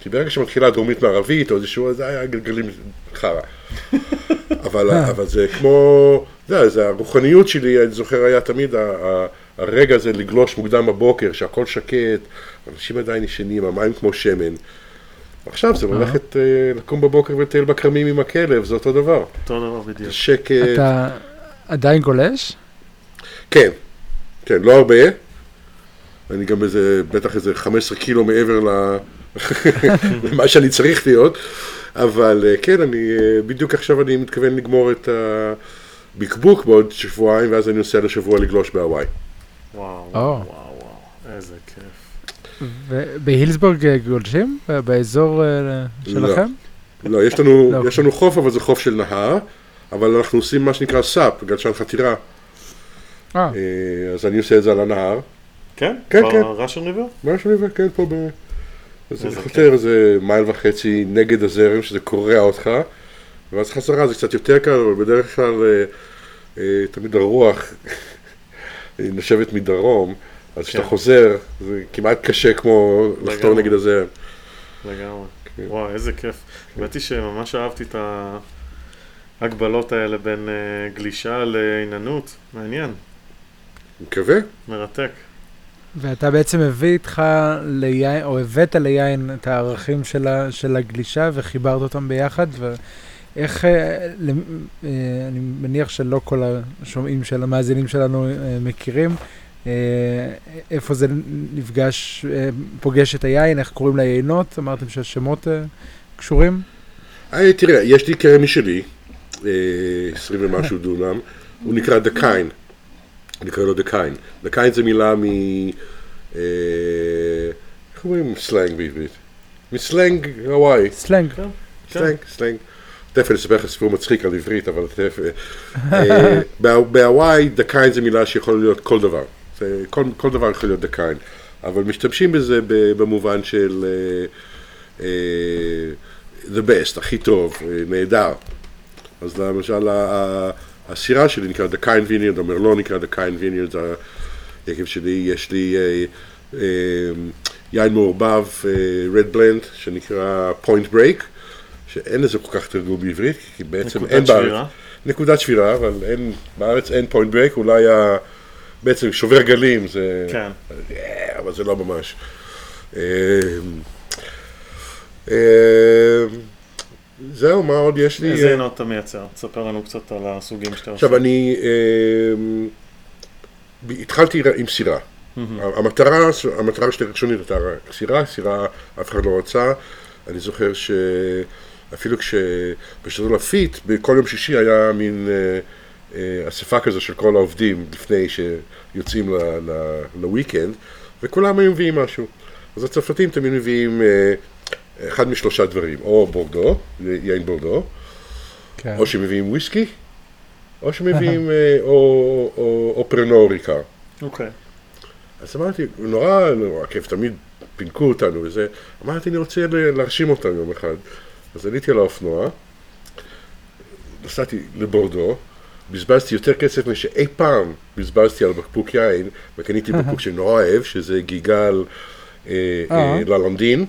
כי ברגע שמתחילה דרומית מערבית או איזשהו, זה היה גלגלים חרא. אבל, אבל זה כמו, יודע, זה הרוחניות שלי, אני זוכר, היה תמיד ה- ה- הרגע הזה לגלוש מוקדם בבוקר, שהכל שקט, אנשים עדיין ישנים, המים כמו שמן. עכשיו זה ללכת אה, לקום בבוקר ולטייל בכרמים עם הכלב, זה אותו דבר. אותו דבר בדיוק. שקט. אתה עדיין גולש? כן, כן, לא הרבה. אני גם איזה, בטח איזה 15 קילו מעבר. למה שאני צריך להיות, אבל אה, כן, אני, אה, בדיוק עכשיו אני מתכוון לגמור את הבקבוק בעוד שבועיים, ואז אני נוסע לשבוע לגלוש בהוואי. וואו, או. וואו, וואו, וואו, איזה ובהילסבורג אה, גולשים? ב- באזור אה, שלכם? לא, יש לנו, לא. יש לנו חוף, אבל זה חוף של נהר, אבל אנחנו עושים מה שנקרא סאפ, גלשן חתירה, אה, אה, אז אני עושה את זה על הנהר. כן? כן, כן. ראשון ריבר? מה שאני אומר, כן, פה ב... אני חותר איזה מייל וחצי נגד הזרם, שזה קורע אותך, ואז חזרה זה קצת יותר קל, אבל בדרך כלל אה, אה, תמיד הרוח היא נושבת מדרום, אז כשאתה כן. חוזר, זה כמעט קשה כמו לחתור. נגד הזרם. לגמרי. כן. וואו, איזה כיף. האמת היא שממש אהבתי את ההגבלות האלה בין אה, גלישה לייננות. מעניין, מקווה. מרתק. ואתה בעצם מביא איתך ליין, או הבאת ליין את הערכים של, ה, של הגלישה וחיברת אותם ביחד, ואיך, אה, למ- אה, אני מניח שלא כל השומעים של המאזינים שלנו אה, מכירים, איפה זה נפגש, אה, פוגש את היין, איך קוראים ליינות, אמרתם שהשמות אה, קשורים? אה, תראה, יש לי כרם משלי, אה, 20 ומשהו דונם, הוא נקרא da kine. נקרא לו da kine. da kine זה מילה מ... אה, איך אומרים סלנג בעברית? מסלנג הוואי. סלנג. כן. סלנג, סלנג. תכף אני אספר לך סיפור מצחיק על עברית, אבל תכף... אה, בה- בהוואי da kine זה מילה שיכולה להיות כל דבר. זה, כל, כל דבר יכול להיות da kine. אבל משתמשים בזה במובן של אה, אה, the best, הכי טוב, אה, נהדר. אז למשל, הסירה שלי נקרא DaKine Vineyard, המרלו נקרא DaKine Vineyard, זה היקב שלי, יש לי אה, יין מעורבב, red blend, שנקרא Point Break, שאין לזה כל כך תרגום בעברית, כי בעצם אין בארץ. שבירה. נקודת שבירה, אבל אין, בארץ אין point break, אולי ה... בעצם שובר גלים, זה... כן. אבל זה לא ממש. אה, אה, זהו, מה עוד יש לי? איזה עינות אתה מייצר? תספר לנו קצת על הסוגים שאתה עושה. עכשיו, אני ב- התחלתי עם סירה. המטרה, המטרה שלי הראשונית הייתה סירה, סירה אף אחד לא רצה. אני זוכר שאפילו כשבשתדול לפיט, בכל יום שישי היה מין אה, אספה כזו של כל העובדים לפני שיוצאים לוויקנד, וכולם היו מביאים משהו. אז הצרפתים תמיד מביאים אה, אחד משלושה דברים, או בורדו, יין בורדו, כן. או שמביאים וויסקי, או שמביאים, אה, או, או, או פרנו ריקר. אוקיי. אז אמרתי, נורא, נורא כיף, תמיד פינקו אותנו וזה. אמרתי, אני רוצה ל- להרשים אותם יום אחד. אז עליתי על האופנוע, נסעתי לבורדו, בזבזתי יותר כסף משאי פעם בזבזתי על בקבוק יין, וקניתי בקבוק שאני נורא אוהב, שזה גיגל אה, אה, אה. ללונדין.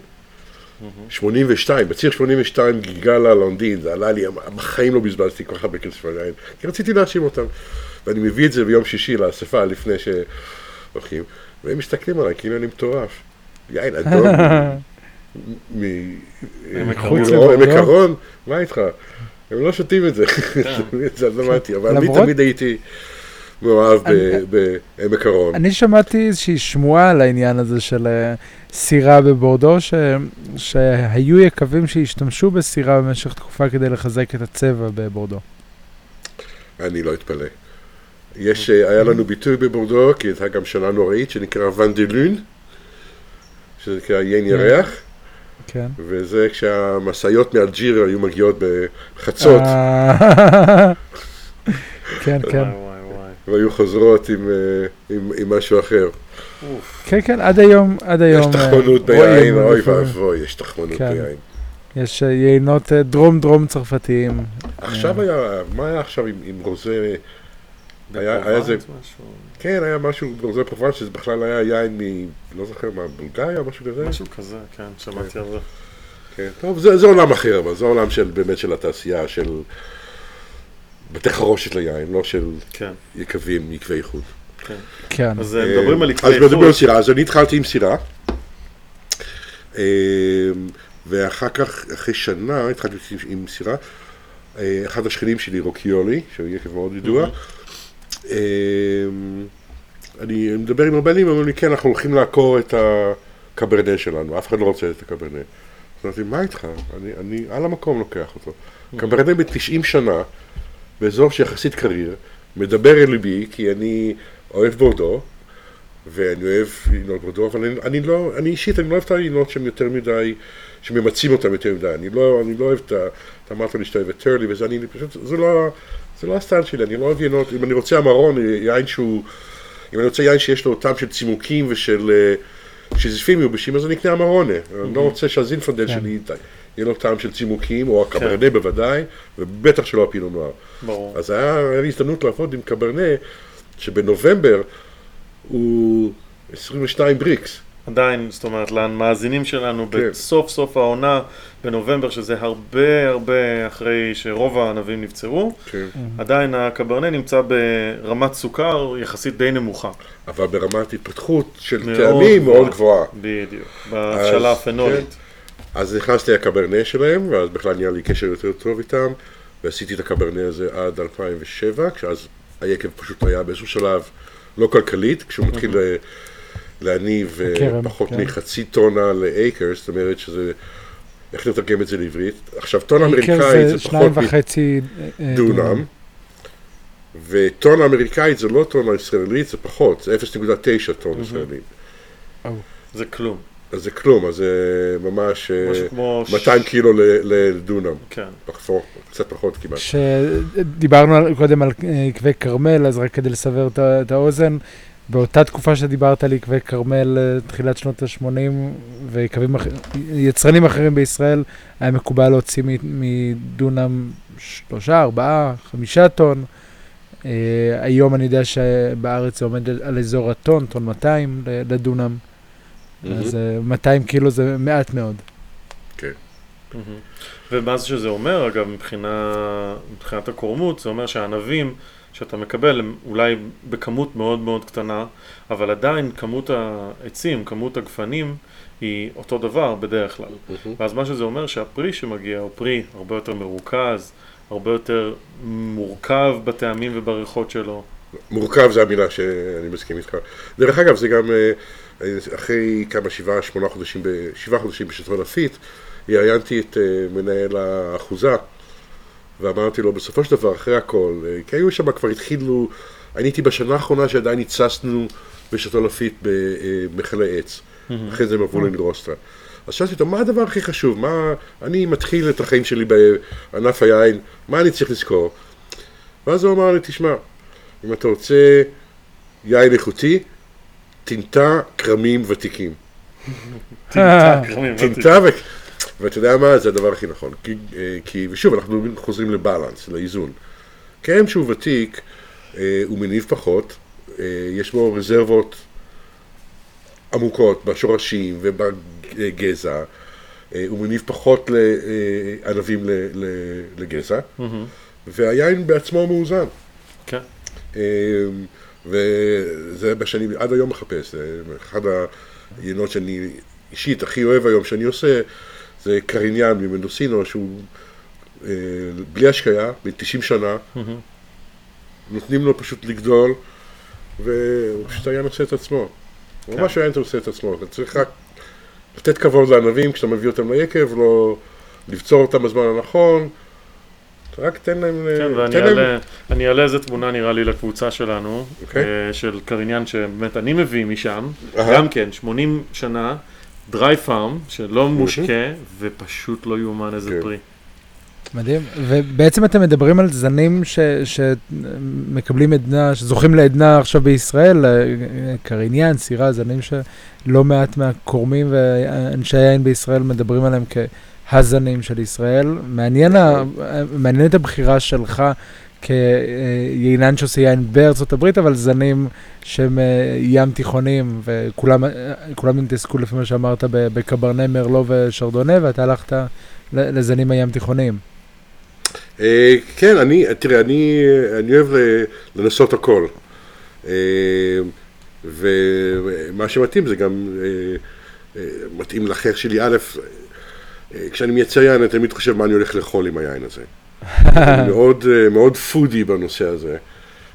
82, בציר 82 גיגל ללונדין, זה עלה לי, בחיים לא בזבזתי כל כך הרבה כסף על יין, כי רציתי להאשים אותם. ואני מביא את זה ביום שישי לאספה לפני שהולכים, והם מסתכלים עליי כאילו אני מטורף. יין אדום, מ... עמק מ- הרון. עמק הרון, מה איתך? הם לא שותים את זה, את זה למדתי, אבל אני תמיד הייתי מאוהב בעמק הרון. אני שמעתי איזושהי שמועה על העניין הזה של אה, סירה בבורדו, ש... שהיו יקבים שהשתמשו בסירה במשך תקופה כדי לחזק את הצבע בבורדו. אני לא אתפלא. יש, אה, היה לנו ביטוי בבורדו, כי הייתה גם שנה נוראית, שנקרא ונדלון, שזה נקרא יין ירח, כן. וזה כשהמשאיות מאלג'יר היו מגיעות בחצות, אה, כן, כן. והיו חוזרות עם, אה, עם, עם משהו אחר. כן, כן, עד היום, עד יש היום. אה, תחמונות ביין, אוי. ואבוי, יש תחמונות כן. ביין. יש יינות דרום-דרום צרפתיים. עכשיו היה, מה היה עכשיו עם, עם רוזה, היה- איזה-. כן, היה משהו רוזה פרובנס, שזה בכלל היה יין מ... לא זוכר מה, בולגריה, משהו כזה? משהו כזה, כן, שמעתי על זה. כן, טוב, זה, זה עולם אחר, אבל זה עולם של, באמת של התעשייה, של בתי חרושת ליין, לא של כן, יקבים, יקבי איכות. כן. כן. אז אה, מדברים על אז יקבי מדברים על איכות. סירה, אז אני התחלתי עם סירה, אה, ואחר כך, אחרי שנה, התחלתי עם- סירה. אה, אחד השכנים שלי, רוקיולי, שהוא יקב מאוד ידוע, אה, אני מדבר עם רבנים, אומרים לי, כן, אנחנו הולכים לעקור את הקברנה שלנו, אף אחד לא רוצה את הקברנה. אז אמרתי, מה איתך? אני, אני על המקום לוקח אותו. קברנה ב-90 שנה, באזור שיחסית קריר, מדבר אל ליבי, כי אני אוהב בורדו, ואני אוהב לינות בורדו, אבל אני, אני לא, אני אישית, אני לא אוהב את הלינות שהם יותר מדי, שממצים אותם יותר מדי. אני לא, אני לא אוהב את ה... אתה אמרת לי שאתה אוהב את טרלי, וזה אני פשוט, זה לא, זה לא הסטייל שלי, אני לא אוהב יינות, אם אני רוצה המרון, יין שהוא, אם אני רוצה יין שיש לו טעם של צימוקים ושל אה, שזיפים מיובשים, אז אני אקנה המרונה. אני לא רוצה שהזינפנדל כן. שלי יהיה לו טעם של צימוקים, או הקברנה בוודאי, ובטח שלא הפינו נוער. ברור. אז היה לי הזדמנות לעבוד עם קברנה, שבנובמבר הוא 22 בריקס. עדיין, זאת אומרת, למאזינים שלנו, כן. בסוף סוף העונה, בנובמבר, שזה הרבה הרבה אחרי שרוב הענבים נפצרו, כן. עדיין הקברנה נמצא ברמת סוכר יחסית די נמוכה. אבל ברמת התפתחות של טעמים. מאוד גבוהה. בדיוק. בהבשלה הפנולית. אז נכנסתי לקברנה שלהם, ואז בכלל נהיה לי קשר יותר טוב איתם, ועשיתי את הקברנה הזה עד 2007, כשאז היקב פשוט היה באיזשהו שלב לא כלכלית, כשהוא מתחיל ל- להניב אה, הכרם, פחות כן. מחצי טונה לאקר, זאת אומרת שזה, איך לתרגם את זה לעברית? עכשיו, טונה עיקר אמריקאית זה זה פחות וחצי אה, מדונם, וטונה אמריקאית זה לא טונה ישראלית, זה פחות, זה 0.9 טון ישראלית. זה כלום. אז זה כלום, אז זה ממש אה, משהו כמו... ש- 200 קילו לדונם, כן. פחות, קצת פחות כמעט. כשדיברנו קודם על אה, עקבי כרמל, אז רק כדי לסבר את האוזן, באותה תקופה שדיברת על עקבי כרמל, אה, תחילת שנות ה-80, ויקבים אח... יצרנים אחרים בישראל, היה מקובל להוציא מ- מדונם שלושה, ארבעה, חמישה טון. אה, היום אני יודע שבארץ זה עומד על- אזור הטון, טון 200 ל- לדונם. אז אה, 200 קילו זה מעט מאוד. מהמם. ומה זה שזה אומר, אגב, מבחינה, מבחינת הקורמות, זה אומר שהענבים שאתה מקבל הם אולי בכמות מאוד מאוד קטנה, אבל עדיין כמות העצים, כמות הגפנים, היא אותו דבר בדרך כלל. מהמם. ואז מה שזה אומר שהפרי שמגיע הוא פרי הרבה יותר מרוכז, הרבה יותר מורכב בטעמים ובריחות שלו. מורכב זה המילה שאני מסכים איתך. דרך אגב, זה גם אה, אחרי כמה, שבעה, שמונה חודשים, שבעה חודשים בשטרון אפית, ראיינתי את אה, מנהל האחוזה, ואמרתי לו, בסופו של דבר, אחרי הכל, אה, כי היו שם, כבר התחילו, אני הייתי בשנה האחרונה שעדיין הצסנו בשטרון אפית במכלי עץ. אחרי זה הם עברו לנגרוסטרה. אז שאלתי אותו, מה הדבר הכי חשוב? מה, אני מתחיל את החיים שלי בענף היין, מה אני צריך לזכור? ואז הוא אמר לי, תשמע, אם אתה רוצה יין איכותי, טינטה כרמים ותיקים. טינטה, כרמים, לא טינטה, ו... ואתה יודע מה, זה הדבר הכי נכון. כי, אה, כי ושוב, אנחנו חוזרים לבלנס, לאיזון. כרם שהוא ותיק, אה, הוא מניב פחות, אה, יש בו רזרבות עמוקות בשורשים ובגזע, הוא מניב פחות ענבים לגזע, מהמם. והיין בעצמו מאוזן. כן. וזה מה שאני עד היום מחפש, אחד היינות שאני אישית הכי אוהב היום שאני עושה, זה קריניאן ממנדוסינו, שהוא אה, בלי השקיה, מ-90 שנה. נותנים לו פשוט לגדול, והוא פשוט היה עושה את עצמו. כן. ממש היה עושה את עצמו, אתה צריך רק לתת כבוד לענבים כשאתה מביא אותם ליקב, לא לבצור אותם בזמן הנכון, רק תן להם... כן, תן ואני להם- אעלה, אני אעלה איזה תמונה נראה לי לקבוצה שלנו, אוקיי. אה, של קריניאן שבאמת אני מביא משם, אהה. גם כן, 80 שנה, דריי פארם, שלא מושקה, ופשוט לא יאומן איזה כן. פרי. מדהים. ובעצם אתם מדברים על זנים ש- שמקבלים עדנה, שזוכים לעדנה עכשיו בישראל, אה, קריניאן, סירה, זנים שלא מעט מהקורמים ואנשי היין בישראל מדברים עליהם כהזנים של ישראל. מעניין, ה- מעניינת הבחירה שלך כיינן שעושה יין בארצות הברית, אבל זנים שהם אה, ים תיכוניים, וכולם אה, התעסקו לפי מה שאמרת ב- בקברנה, מרלו ושרדונה, ואתה הלכת לזנים הים תיכוניים. אה, כן, אני, תראה, אני, אני אוהב לנסות הכל. ומה שמתאים זה גם מתאים לחייך שלי. א', כשאני מייצר יין, אני תמיד חושב מה אני הולך לאכול עם היין הזה. מאוד, אה, מאוד פודי בנושא הזה.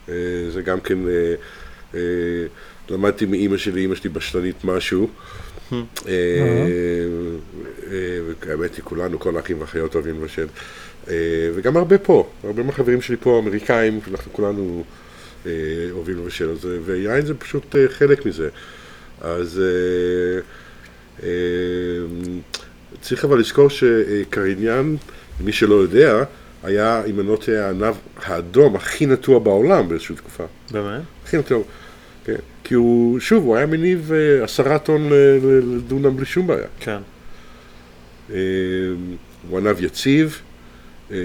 אה, זה גם כן, אה, למדתי מאימא שלי, אימא שלי בשלנית משהו. אה, אה, והאמת היא, כולנו, כל האחים והאחיות אוהבים לבשל. אה, וגם הרבה פה, הרבה מהחברים שלי פה, אמריקאים, אנחנו כולנו אה, אוהבים לבשל על זה, ויין זה פשוט חלק מזה. אז צריך אבל לזכור שקריניאן, מי שלא יודע, היה, אם אני לא טועה, הענב האדום הכי נטוע בעולם באיזושהי תקופה. באמת? הכי נטוע, כן. כי הוא, שוב, הוא היה מניב אה, עשרה טון ל- ל- לדונם בלי שום בעיה. כן. אה, הוא ענב יציב, אה,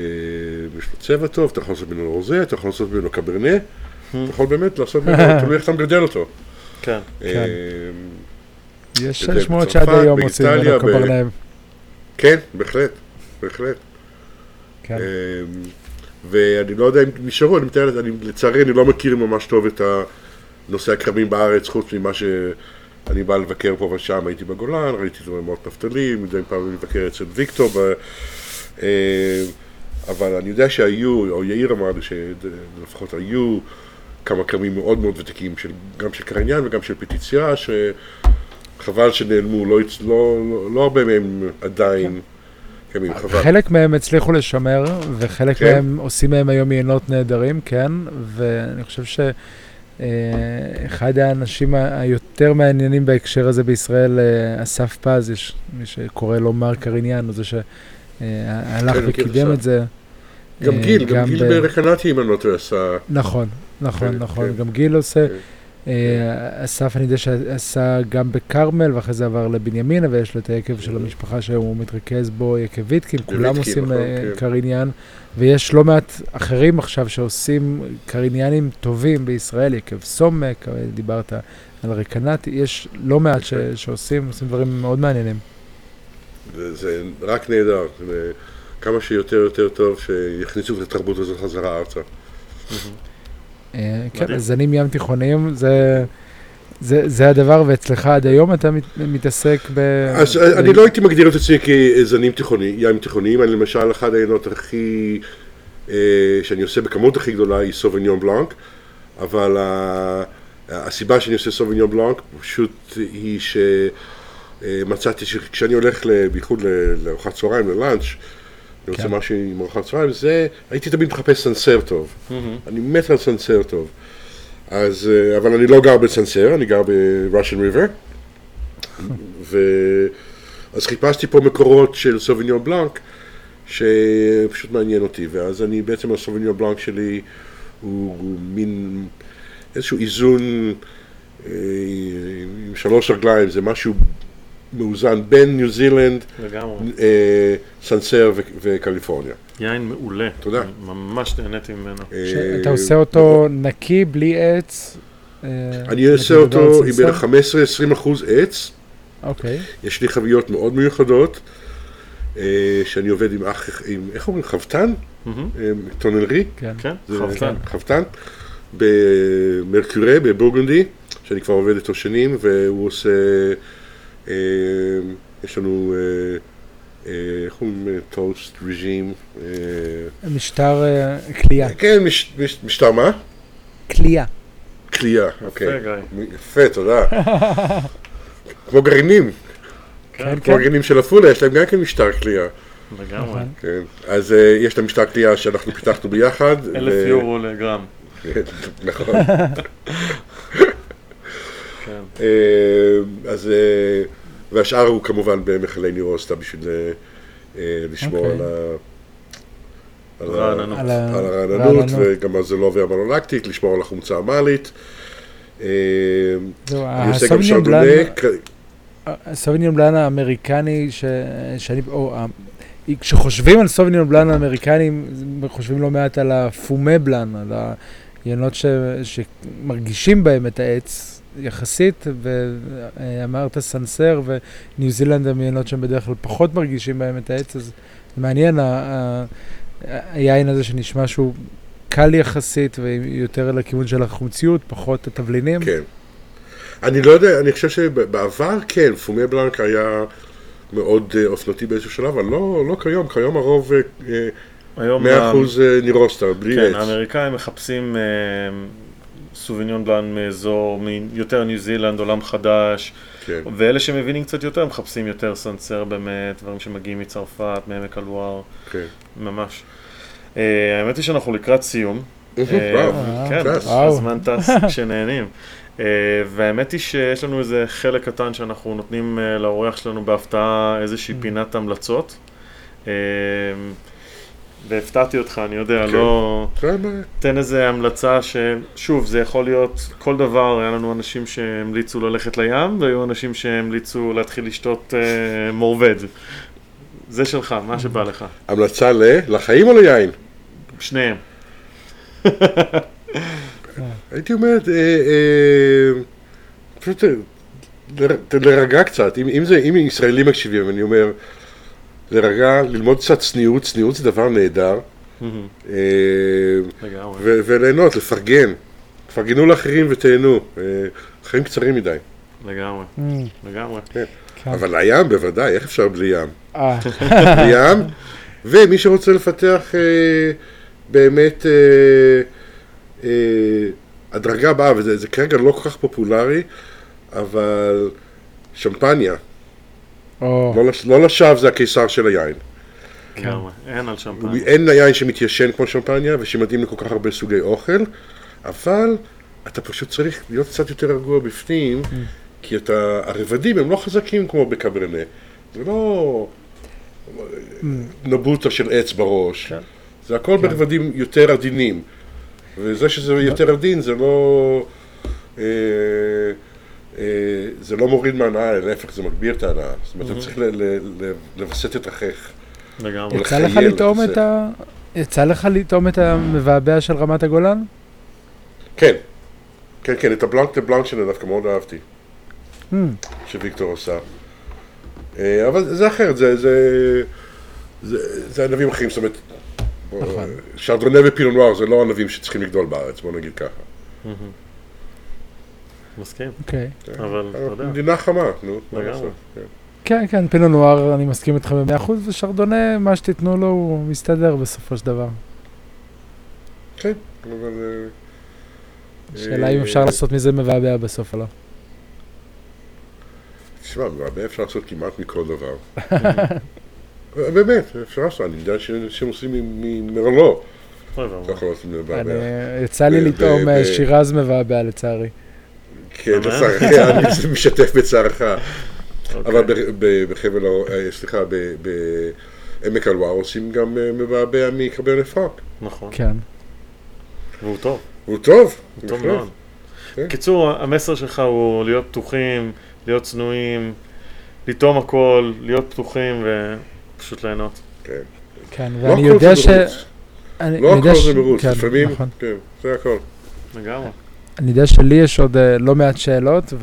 יש לו צבע טוב, אתה יכול לעשות ממנו רוזה, אתה יכול לעשות ממנו קברנה, אתה יכול באמת לעשות ממנו, תלוי איך אתה מגדל אותו. כן. אה, יש שמועות בצרפת, שעד היום עושים ממנו קברניים. כן, בהחלט, בהחלט. כן. אה, ואני לא יודע אם נשארו, אני מתאר, אני, לצערי אני לא מכיר ממש טוב את נושא הכרמים בארץ, חוץ ממה שאני בא לבקר פה ושם, הייתי בגולן, ראיתי את רמות נפתלי, מדי פעם אני מבקר אצל ויקטור, ב, אה, אבל אני יודע שהיו, או יאיר אמר לי שלפחות היו כמה כרמים מאוד מאוד ותיקים, של, גם של קרניאן וגם של פטיציה, שחבל שנעלמו, לא, לא, לא, לא הרבה מהם עדיין חבל. חלק מהם הצליחו לשמר, וחלק כן. מהם עושים מהם היום יינות נהדרים, כן, ואני חושב שאחד האנשים ה- היותר מעניינים בהקשר הזה בישראל, אה, אסף פז, יש מי שקורא לו מר קריניאן, הוא זה שהלך כן, וקידם. את זה. גם אה, גיל, גם גיל ב- ברקנטי, אם אני לא טועה, עשה... נכון, נכון, כן, נכון, כן. גם גיל עושה. אה, אסף, אני יודע שעשה גם בכרמל, ואחרי זה עבר לבנימינה, ויש לו את היקב של המשפחה שהוא מתרכז בו, יקב ויטקין, כולם ויטקין, עושים נכון, אה, כן. קריניאן, ויש לא מעט אחרים עכשיו שעושים קריניאנים טובים בישראל, יקב סומק, אה, דיברת על רקנטי, יש לא מעט ש- כן. שעושים, עושים דברים מאוד מעניינים. זה, זה רק נהדר. כמה שיותר יותר טוב שיכניסו את התרבות הזאת חזרה ארצה. אה, כן, זנים ים תיכוניים, זה... זה, זה הדבר, ואצלך עד היום אתה מת, מתעסק ב... אז ב- אני לא הייתי מגדיר את עצמי כזנים תיכוני, ים תיכוניים, אני למשל, אחד העיינות הכי, אה, שאני עושה בכמות הכי גדולה היא סוביניון בלנק, אבל ה- הסיבה שאני עושה סוביניון בלנק פשוט היא שמצאתי שכשאני הולך, בייחוד לארוחת צהריים, ללאנץ', אני רוצה כן. משהו עם ארוחת צהריים, זה, הייתי תמיד מחפש סנסר טוב. אני מת על סנסר טוב. אז, אה, אבל אני לא גר בסנסר, אני גר ב-Russian River. ו... אז חיפשתי פה מקורות של סוביניון בלנק, שפשוט מעניין אותי, ואז אני בעצם הסוביניון בלנק שלי הוא, הוא מין איזשהו איזון אה, שלוש רגליים, זה משהו מאוזן בין ניו זילנד. אה, סנסר ו- וקליפורניה. יין מעולה. תודה. ממש נהניתי ממנו. אה, אתה עושה אותו נקי, בלי עץ? אה, אני עושה אותו עם? בין 15-20 אחוז עץ, אוקיי. יש לי חביות מאוד מיוחדות, שאני עובד עם אח, עם, איך אומרים, חבטן? טונלרי? כן. כן, חבטן. חבטן, במרקורה, בבורגונדי, שאני כבר עובד איתו שנים, והוא עושה, יש לנו, אה, אה, איך אומרים, טוסט, רג'ים, אה, משטר אה, כליאה. כן, מש, מש, משטר מה? כליאה. כליאה, אוקיי. יפה, תודה. כמו גרעינים, כן, כמו כן. הגרעינים של עפולה, יש להם גם כן משטר כליאה. לגמרי. נכון. כן, אז אה, יש את המשטר כליאה שאנחנו פיתחנו ביחד. אלף יורו לגרם. נכון. כן. אה, אז, אה, והשאר הוא כמובן במכלי נירוסטה בשביל אה, לשמור אוקיי. על ה... על ה- רעננות. על על הרעננות, רעננות. וגם זה לא עובר מלולקטית, לשמור על החומצה המאלית. אני עושה גם שרדונה, הסוביניון בלאן האמריקני, ש... שאני, או, כשחושבים על סוביניון בלאן האמריקני, חושבים לא מעט על הפומה בלאן, על היינות ש... שמרגישים בהם את העץ יחסית, ואמרת סנסר וניו זילנד הם יינות שהם בדרך כלל פחות מרגישים בהם את העץ, אז זה מעניין. היין הזה שנשמע שהוא קל יחסית ויותר לכיוון של החומציות, פחות התבלינים. כן. אני לא יודע, אני חושב שבעבר כן, פומי בלנק היה מאוד אה, אופנתי באיזשהו שלב, אבל לא, לא כיום, כיום הרוב אה, אה, היום... 100% ה- אה, נירוסטר, בלי כן, עץ. האמריקאים מחפשים סוביניון בלאן מאזור, יותר ניו זילנד, עולם חדש, כן. ואלה שמבינים קצת יותר מחפשים יותר סנסר באמת, דברים שמגיעים מצרפת, מעמק הלואר, כן. ממש. אה, האמת היא שאנחנו לקראת סיום. אה, כן. הזמן טס כשנהנים. אה, והאמת היא שיש לנו איזה חלק קטן שאנחנו נותנים לאורח שלנו בהפתעה איזושהי Mm. פינת המלצות. והפתעתי אותך, אני יודע, כן. לא... בעיה. תן איזה המלצה ששוב, זה יכול להיות כל דבר, היה לנו אנשים שהמליצו ללכת לים, והיו אנשים שהמליצו להתחיל לשתות אה, מורבד. זה שלך, מה שבא לך. המלצה ל... לחיים או ליין? שניהם. הייתי אומר, אה, אה, פשוט להירגע קצת. אם, אם, זה, אם ישראלים מקשיבים, אני אומר, להירגע, ללמוד קצת צניעות, צניעות זה דבר נהדר, אה, וליהנות, לפרגן. תפרגנו לאחרים ותהנו. אה, חיים קצרים מדי. לגמרי. Mm, לגמרי. כן. אבל לים בוודאי, איך אפשר בלי ים? אה, בלי ים, ומי שרוצה לפתח באמת הדרגה הבאה, וזה זה כרגע לא כל כך פופולרי, אבל שמפניה, או, לא, לא לשווא זה הקיסר של היין. לגמרי. אין על שמפניה. אין יין שמתיישן כמו שמפניה ושמתאים לכל כך הרבה סוגי אוכל, אבל אתה פשוט צריך להיות קצת יותר רגוע בפנים, כי אתה, הרבדים הם לא חזקים כמו בקברנה. זה לא נבוטה של עץ בראש. כן. זה הכל ברבדים יותר עדינים. וזה שזה יותר עדין זה לא... אה, אה, זה לא מוריד מהנאה, להפך זה מגביר את ההנאה. זאת אומרת, אתה צריך ל- ל- לווסת את החך. לגמרי. יצא לך לטעום. את ה... יצא לך לטעום את המבעבע של רמת הגולן? כן, כן, כן, את הבלנק דה בלנק שלה דווקא מאוד אהבתי, Hmm, שוויקטור עשה. אה, אבל זה אחרת, זה, זה, זה, זה ענבים אחרים, זאת אומרת, נכון. שרדונה ופינו נוער זה לא ענבים שצריכים לגדול בארץ, בוא נגיד ככה. מסכים. אוקיי. אבל אתה יודע. מדינה חמה, נו, לגמרי. כן. כן, כן, פינו נואר, אני מסכים איתך במאה אחוז, ושרדונה, מה שתיתנו לו, הוא מסתדר בסופו של דבר. כן, אבל... אה, השאלה אם אה, אפשר לעשות מזה מבעבע בסוף או לא. תשמע, הרבה אפשר לעשות כמעט מכל דבר. אה, באמת, אפשר לעשות, אני יודע שאנשים עושים ממרלו, אתה. יכול לעשות מבעבע. אני- יצא לי לטעום אה, שירז מבעבע לצערי. כן, באמת? בצערך, אני משתף בצערך. אוקיי. אבל בחבל, אה, סליחה, ב- בעמק הלואר עושים גם אה, מבעבע מקרבן אפרק. נכון. כן. והוא טוב. הוא טוב, הוא טוב. מאוד. כן. קיצור, המסר שלך הוא להיות פתוחים, להיות צנועים, לטעום הכל, להיות פתוחים ופשוט ליהנות. כן. כן, לא ואני יודע ש... לא הכל זה מרוץ, כן, לפעמים, נכון. כן, זה הכל. לגמרי. אני יודע שלי יש עוד אה, לא מעט שאלות,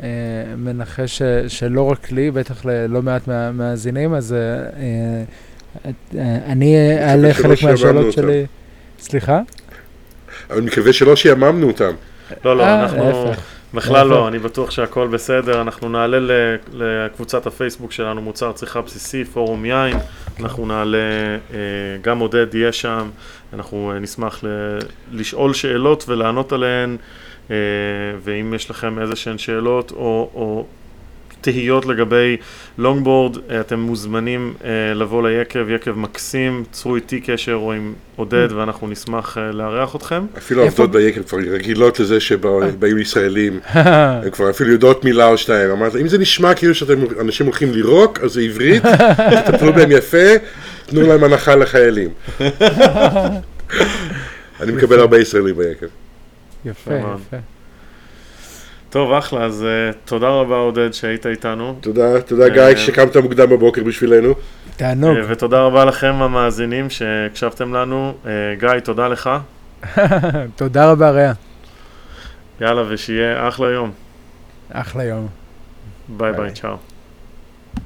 ומנחש שלא רק לי, בטח ללא מעט מה- מהמאזינים, אז אה, אה, אה, אני אעלה חלק מהשאלות. שלי. סליחה? אבל אני מקווה שלא שיעממנו אותם. לא, לא, אה, אנחנו... בכלל. לא, אני בטוח שהכל בסדר. אנחנו נעלה לקבוצת הפייסבוק שלנו, מוצר צריכה בסיסי, פורום יין. אנחנו נעלה, אה, גם עודד יהיה שם. אנחנו אה, נשמח ל- לשאול שאלות ולענות עליהן. אה, ואם יש לכם איזה שהן שאלות או, או תהיות לגבי לונגבורד, אה, אתם מוזמנים אה, לבוא ליקב, יקב מקסים, צרו איתי קשר או עם עודד ואנחנו נשמח אה, לארח אתכם. אפילו איפה? העובדות ביקב כבר רגילות לזה שבאים ישראלים. הן כבר אפילו יודעות מילה או שתיים. אמרת, אם זה נשמע כאילו שאתם אנשים הולכים לירוק, אז זה עברית, תטפלו בהם יפה, תנו להם הנחה לחיילים. אני מקבל הרבה ישראלים ביקב. יפה. יפה. טוב, אחלה, אז אה, תודה רבה עודד שהיית איתנו. תודה, תודה אה, גיא, שקמת מוקדם בבוקר בשבילנו. תענוג. אה, ותודה רבה לכם המאזינים שהקשבתם לנו. אה, גיא, תודה לך. תודה רבה, רע. יאללה, ושיהיה אחלה יום. אחלה יום. ביי ביי. ביי, צ'או.